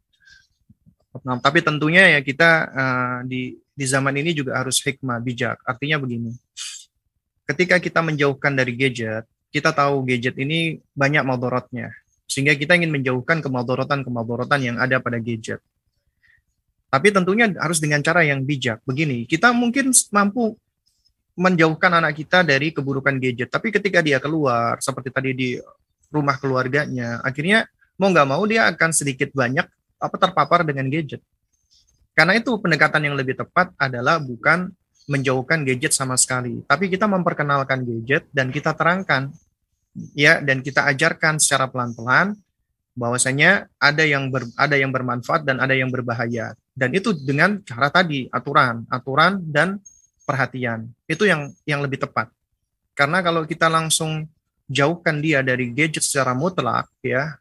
Nah, tapi tentunya ya kita uh, di di zaman ini juga harus hikmah bijak. Artinya begini. Ketika kita menjauhkan dari gadget, kita tahu gadget ini banyak madorotnya sehingga kita ingin menjauhkan kemadorotan-kemadorotan yang ada pada gadget. Tapi tentunya harus dengan cara yang bijak. Begini, kita mungkin mampu menjauhkan anak kita dari keburukan gadget. Tapi ketika dia keluar, seperti tadi di rumah keluarganya, akhirnya mau nggak mau dia akan sedikit banyak apa terpapar dengan gadget. Karena itu pendekatan yang lebih tepat adalah bukan menjauhkan gadget sama sekali, tapi kita memperkenalkan gadget dan kita terangkan ya dan kita ajarkan secara pelan-pelan bahwasanya ada yang ber, ada yang bermanfaat dan ada yang berbahaya. Dan itu dengan cara tadi aturan, aturan dan perhatian. Itu yang yang lebih tepat. Karena kalau kita langsung jauhkan dia dari gadget secara mutlak ya,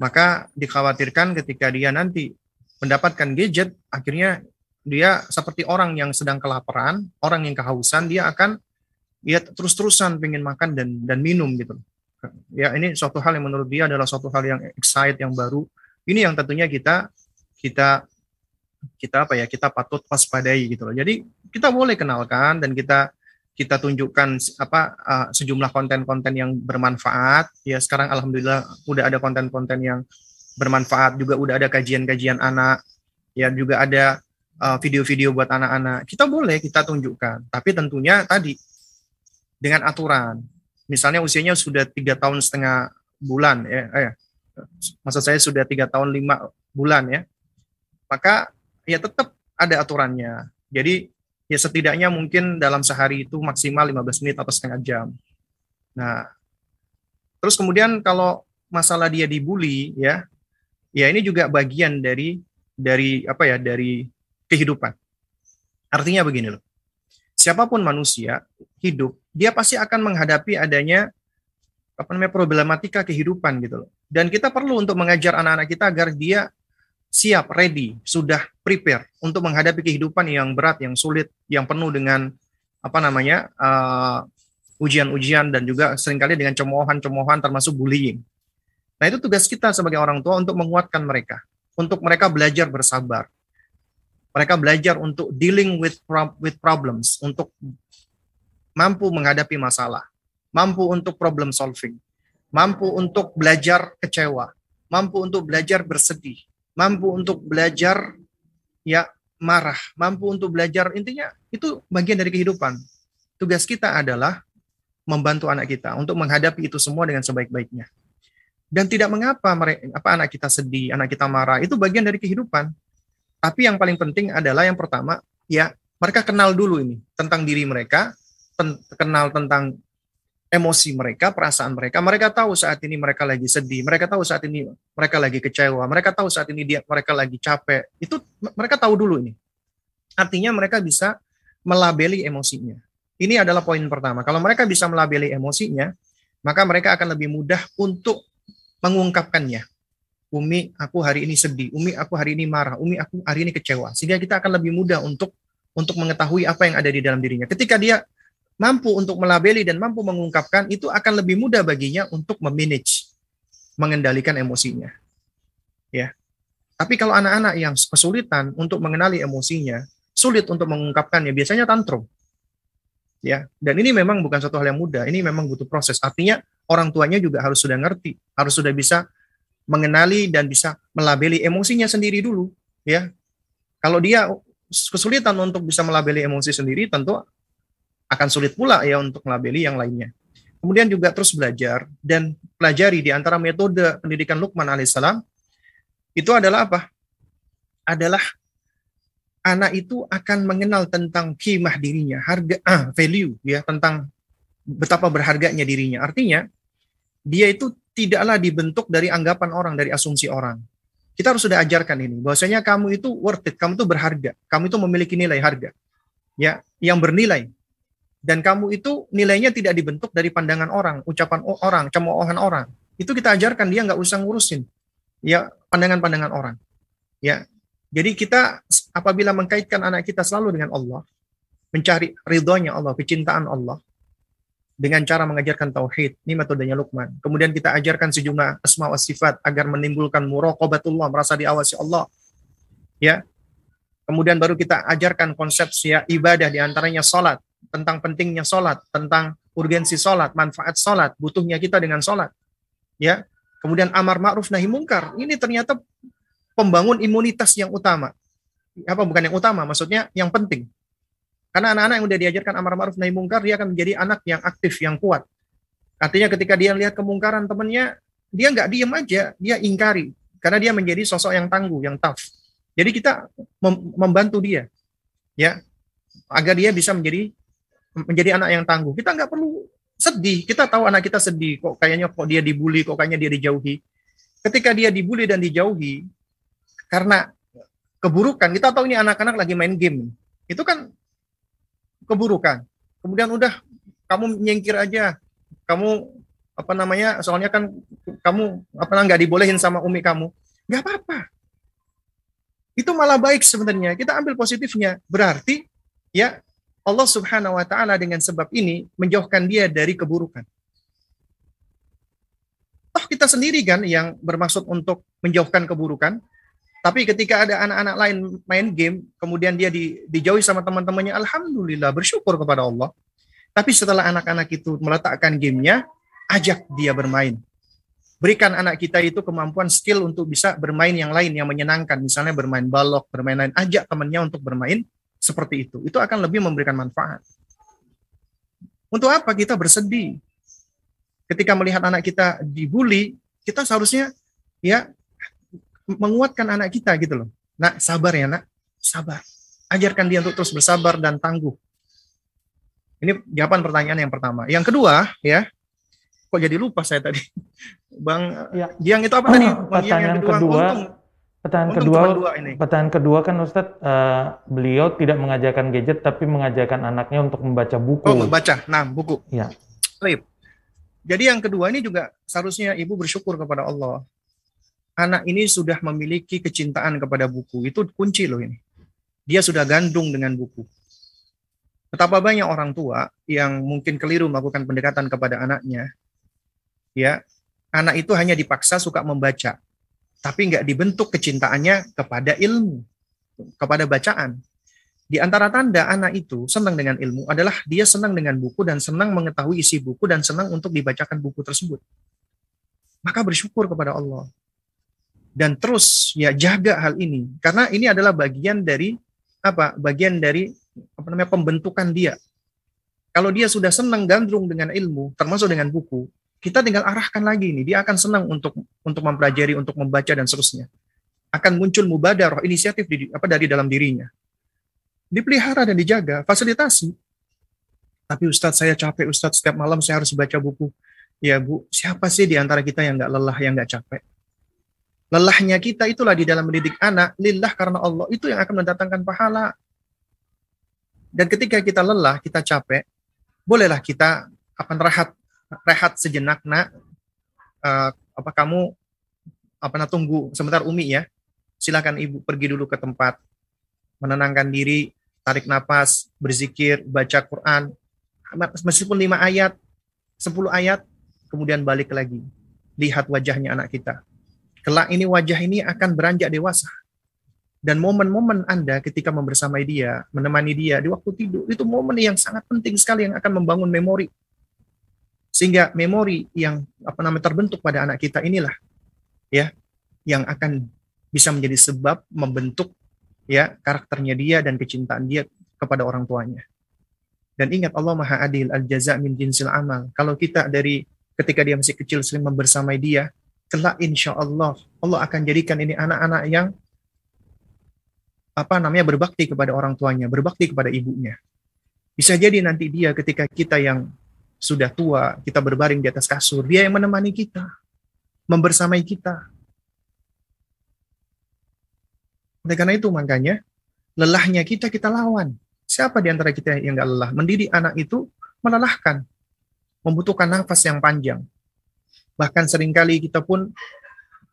maka dikhawatirkan ketika dia nanti mendapatkan gadget akhirnya dia seperti orang yang sedang kelaparan, orang yang kehausan, dia akan ya terus-terusan pengen makan dan dan minum gitu. Ya ini suatu hal yang menurut dia adalah suatu hal yang excited yang baru. Ini yang tentunya kita kita kita apa ya kita patut waspadai gitu loh. Jadi kita boleh kenalkan dan kita kita tunjukkan apa uh, sejumlah konten-konten yang bermanfaat. Ya sekarang alhamdulillah udah ada konten-konten yang bermanfaat juga udah ada kajian-kajian anak ya juga ada video-video buat anak-anak, kita boleh kita tunjukkan. Tapi tentunya tadi dengan aturan. Misalnya usianya sudah tiga tahun setengah bulan ya, eh, masa saya sudah tiga tahun lima bulan ya, maka ya tetap ada aturannya. Jadi ya setidaknya mungkin dalam sehari itu maksimal 15 menit atau setengah jam. Nah, terus kemudian kalau masalah dia dibully ya, ya ini juga bagian dari dari apa ya dari kehidupan. Artinya begini loh. Siapa pun manusia hidup, dia pasti akan menghadapi adanya apa namanya problematika kehidupan gitu loh. Dan kita perlu untuk mengajar anak-anak kita agar dia siap, ready, sudah prepare untuk menghadapi kehidupan yang berat, yang sulit, yang penuh dengan apa namanya uh, ujian-ujian dan juga sering kali dengan cemoohan-cemoohan termasuk bullying. Nah itu tugas kita sebagai orang tua untuk menguatkan mereka, untuk mereka belajar bersabar, mereka belajar untuk dealing with with problems, untuk mampu menghadapi masalah, mampu untuk problem solving, mampu untuk belajar kecewa, mampu untuk belajar bersedih, mampu untuk belajar ya marah, mampu untuk belajar intinya itu bagian dari kehidupan. Tugas kita adalah membantu anak kita untuk menghadapi itu semua dengan sebaik-baiknya. Dan tidak mengapa apa anak kita sedih, anak kita marah, itu bagian dari kehidupan. Tapi yang paling penting adalah yang pertama, ya mereka kenal dulu ini tentang diri mereka, ten kenal tentang emosi mereka, perasaan mereka. Mereka tahu saat ini mereka lagi sedih, mereka tahu saat ini mereka lagi kecewa, mereka tahu saat ini dia mereka lagi capek. Itu mereka tahu dulu ini. Artinya mereka bisa melabeli emosinya. Ini adalah poin pertama. Kalau mereka bisa melabeli emosinya, maka mereka akan lebih mudah untuk mengungkapkannya. Umi aku hari ini sedih, Umi aku hari ini marah, Umi aku hari ini kecewa. Sehingga kita akan lebih mudah untuk untuk mengetahui apa yang ada di dalam dirinya. Ketika dia mampu untuk melabeli dan mampu mengungkapkan, itu akan lebih mudah baginya untuk memanage, mengendalikan emosinya. Ya. Tapi kalau anak-anak yang kesulitan untuk mengenali emosinya, sulit untuk mengungkapkannya, biasanya tantrum. Ya, dan ini memang bukan satu hal yang mudah. Ini memang butuh proses. Artinya orang tuanya juga harus sudah ngerti, harus sudah bisa mengenali dan bisa melabeli emosinya sendiri dulu ya. Kalau dia kesulitan untuk bisa melabeli emosi sendiri tentu akan sulit pula ya untuk melabeli yang lainnya. Kemudian juga terus belajar dan pelajari di antara metode pendidikan Lukman alaihissalam itu adalah apa? Adalah anak itu akan mengenal tentang kimah dirinya harga ah, value ya tentang betapa berharganya dirinya. Artinya dia itu tidaklah dibentuk dari anggapan orang, dari asumsi orang. Kita harus sudah ajarkan ini, bahwasanya kamu itu worth it, kamu itu berharga, kamu itu memiliki nilai harga, ya, yang bernilai. Dan kamu itu nilainya tidak dibentuk dari pandangan orang, ucapan orang, cemoohan orang. Itu kita ajarkan dia nggak usah ngurusin, ya, pandangan-pandangan orang. Ya, jadi kita apabila mengkaitkan anak kita selalu dengan Allah, mencari ridhonya Allah, kecintaan Allah, dengan cara mengajarkan tauhid. Ini metodenya Luqman. Kemudian kita ajarkan sejumlah asma wa sifat agar menimbulkan muraqabatullah, merasa diawasi Allah. Ya. Kemudian baru kita ajarkan konsep ya ibadah di antaranya salat, tentang pentingnya salat, tentang urgensi salat, manfaat salat, butuhnya kita dengan salat. Ya. Kemudian amar ma'ruf nahi mungkar. Ini ternyata pembangun imunitas yang utama. Apa bukan yang utama, maksudnya yang penting karena anak-anak yang udah diajarkan amar ma'ruf nahi mungkar, dia akan menjadi anak yang aktif, yang kuat. Artinya ketika dia lihat kemungkaran temannya, dia nggak diem aja, dia ingkari. Karena dia menjadi sosok yang tangguh, yang tough. Jadi kita mem membantu dia. Ya, agar dia bisa menjadi menjadi anak yang tangguh. Kita nggak perlu sedih. Kita tahu anak kita sedih. Kok kayaknya kok dia dibully, kok kayaknya dia dijauhi. Ketika dia dibully dan dijauhi karena keburukan, kita tahu ini anak-anak lagi main game. Itu kan keburukan. Kemudian udah kamu nyingkir aja. Kamu apa namanya? Soalnya kan kamu apa nggak dibolehin sama umi kamu. Nggak apa-apa. Itu malah baik sebenarnya. Kita ambil positifnya. Berarti ya Allah Subhanahu wa taala dengan sebab ini menjauhkan dia dari keburukan. Toh kita sendiri kan yang bermaksud untuk menjauhkan keburukan. Tapi ketika ada anak-anak lain main game, kemudian dia di, dijauhi sama teman-temannya, alhamdulillah bersyukur kepada Allah. Tapi setelah anak-anak itu meletakkan gamenya, ajak dia bermain. Berikan anak kita itu kemampuan skill untuk bisa bermain yang lain yang menyenangkan. Misalnya bermain balok, bermain lain. Ajak temannya untuk bermain seperti itu. Itu akan lebih memberikan manfaat. Untuk apa kita bersedih? Ketika melihat anak kita dibully, kita seharusnya ya menguatkan anak kita gitu loh. Nak, sabar ya nak, sabar. Ajarkan dia untuk terus bersabar dan tangguh. Ini jawaban pertanyaan yang pertama. Yang kedua, ya, kok jadi lupa saya tadi. Bang, ya. yang itu apa tadi? Pertanyaan yang kedua, kedua untung, Pertanyaan kedua, pertanyaan kedua kan Ustadz, uh, beliau tidak mengajarkan gadget tapi mengajarkan anaknya untuk membaca buku. Oh, membaca. Nah, buku. Ya. Baik. Jadi yang kedua ini juga seharusnya ibu bersyukur kepada Allah. Anak ini sudah memiliki kecintaan kepada buku. Itu kunci loh ini. Dia sudah gandung dengan buku. Betapa banyak orang tua yang mungkin keliru melakukan pendekatan kepada anaknya. Ya, anak itu hanya dipaksa suka membaca tapi nggak dibentuk kecintaannya kepada ilmu, kepada bacaan. Di antara tanda anak itu senang dengan ilmu adalah dia senang dengan buku dan senang mengetahui isi buku dan senang untuk dibacakan buku tersebut. Maka bersyukur kepada Allah. Dan terus ya jaga hal ini karena ini adalah bagian dari apa? Bagian dari apa namanya pembentukan dia. Kalau dia sudah senang gandrung dengan ilmu, termasuk dengan buku, kita tinggal arahkan lagi ini. Dia akan senang untuk untuk mempelajari, untuk membaca dan seterusnya. Akan muncul mubadarah, inisiatif di, apa dari dalam dirinya. Dipelihara dan dijaga, fasilitasi. Tapi Ustadz saya capek, Ustadz setiap malam saya harus baca buku. Ya Bu, siapa sih di antara kita yang nggak lelah, yang nggak capek? Lelahnya kita itulah di dalam mendidik anak, lillah karena Allah, itu yang akan mendatangkan pahala. Dan ketika kita lelah, kita capek, bolehlah kita akan rehat rehat sejenak nak. Uh, apa kamu apa nak tunggu sebentar Umi ya. Silakan ibu pergi dulu ke tempat. Menenangkan diri tarik nafas berzikir baca Quran. Meskipun lima ayat sepuluh ayat kemudian balik lagi. Lihat wajahnya anak kita kelak ini wajah ini akan beranjak dewasa dan momen-momen Anda ketika membersamai dia, menemani dia di waktu tidur, itu momen yang sangat penting sekali yang akan membangun memori sehingga memori yang apa namanya terbentuk pada anak kita inilah ya yang akan bisa menjadi sebab membentuk ya karakternya dia dan kecintaan dia kepada orang tuanya. Dan ingat Allah Maha Adil, al jaza min jinsil amal. Kalau kita dari ketika dia masih kecil sering membersamai dia, kelak insya Allah Allah akan jadikan ini anak-anak yang apa namanya berbakti kepada orang tuanya, berbakti kepada ibunya. Bisa jadi nanti dia ketika kita yang sudah tua, kita berbaring di atas kasur, dia yang menemani kita, membersamai kita. Oleh karena itu makanya lelahnya kita kita lawan. Siapa di antara kita yang gak lelah? Mendidik anak itu melelahkan, membutuhkan nafas yang panjang. Bahkan sering kali kita pun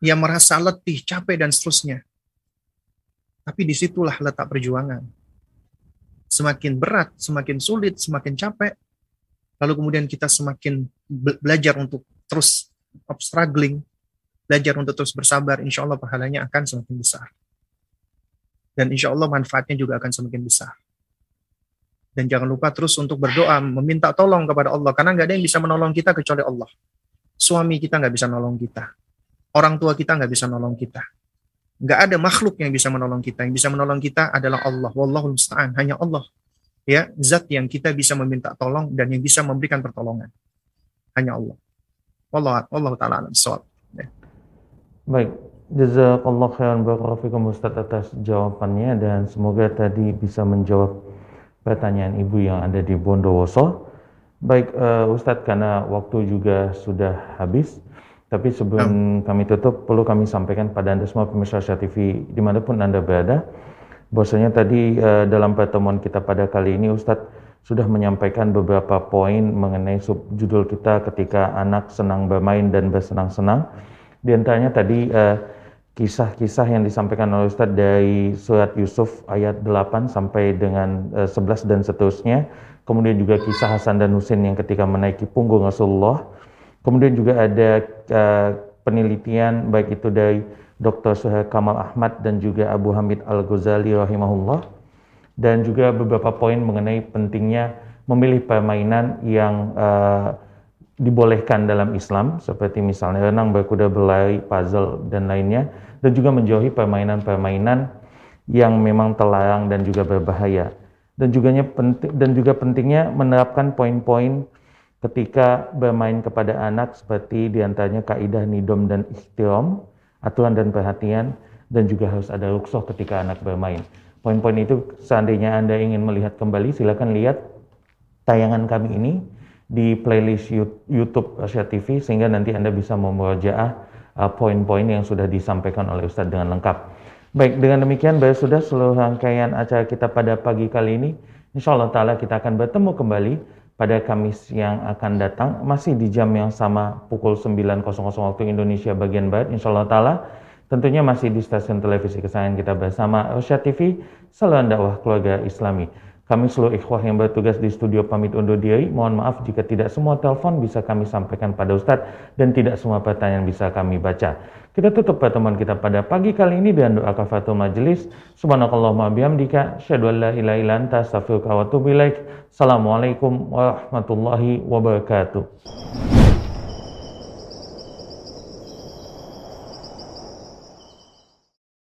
yang merasa letih, capek, dan seterusnya. Tapi di situlah letak perjuangan. Semakin berat, semakin sulit, semakin capek, lalu kemudian kita semakin belajar untuk terus struggling, belajar untuk terus bersabar, insya Allah pahalanya akan semakin besar. Dan insya Allah manfaatnya juga akan semakin besar. Dan jangan lupa terus untuk berdoa, meminta tolong kepada Allah, karena nggak ada yang bisa menolong kita kecuali Allah. Suami kita nggak bisa nolong kita. Orang tua kita nggak bisa nolong kita. Nggak ada makhluk yang bisa menolong kita. Yang bisa menolong kita adalah Allah. Wallahul musta'an. Hanya Allah ya zat yang kita bisa meminta tolong dan yang bisa memberikan pertolongan hanya Allah Allah Allah taala alam ya. baik jazakallah khairan barakallahu Ustaz atas jawabannya dan semoga tadi bisa menjawab pertanyaan ibu yang ada di Bondowoso. Baik uh, Ustadz karena waktu juga sudah habis, tapi sebelum kami tutup perlu kami sampaikan pada anda semua pemirsa Asia TV di mana pun anda berada, bahwasanya tadi uh, dalam pertemuan kita pada kali ini Ustadz sudah menyampaikan beberapa poin mengenai subjudul kita ketika anak senang bermain dan bersenang-senang. Di antaranya tadi uh, kisah-kisah yang disampaikan oleh Ustadz dari surat Yusuf ayat 8 sampai dengan uh, 11 dan seterusnya kemudian juga kisah Hasan dan Husain yang ketika menaiki punggung Rasulullah. Kemudian juga ada uh, penelitian baik itu dari Dr. Suhail Kamal Ahmad dan juga Abu Hamid Al-Ghazali rahimahullah dan juga beberapa poin mengenai pentingnya memilih permainan yang uh, dibolehkan dalam Islam seperti misalnya renang, berkuda, berlari, puzzle dan lainnya dan juga menjauhi permainan-permainan yang memang terlarang dan juga berbahaya dan juga penting dan juga pentingnya menerapkan poin-poin ketika bermain kepada anak seperti di antaranya kaidah nidom dan ikhtiram, aturan dan perhatian, dan juga harus ada ruksoh ketika anak bermain. Poin-poin itu seandainya Anda ingin melihat kembali, silakan lihat tayangan kami ini di playlist YouTube Asia TV sehingga nanti Anda bisa memuajaah uh, poin-poin yang sudah disampaikan oleh Ustadz dengan lengkap. Baik, dengan demikian baik sudah seluruh rangkaian acara kita pada pagi kali ini. Insya Allah Ta'ala kita akan bertemu kembali pada Kamis yang akan datang. Masih di jam yang sama pukul 9.00 waktu Indonesia bagian Barat. Insya Allah Ta'ala tentunya masih di stasiun televisi kesayangan kita bersama Rosya TV, saluran dakwah keluarga Islami. Kami seluruh ikhwah yang bertugas di studio pamit undur diri. Mohon maaf jika tidak semua telepon bisa kami sampaikan pada Ustadz dan tidak semua pertanyaan bisa kami baca. Kita tutup pertemuan kita pada pagi kali ini dengan doa kafatul majelis. Subhanakallahumma bihamdika. Asyhadu an la ilaha illa anta astaghfiruka wa. Assalamualaikum warahmatullahi wabarakatuh.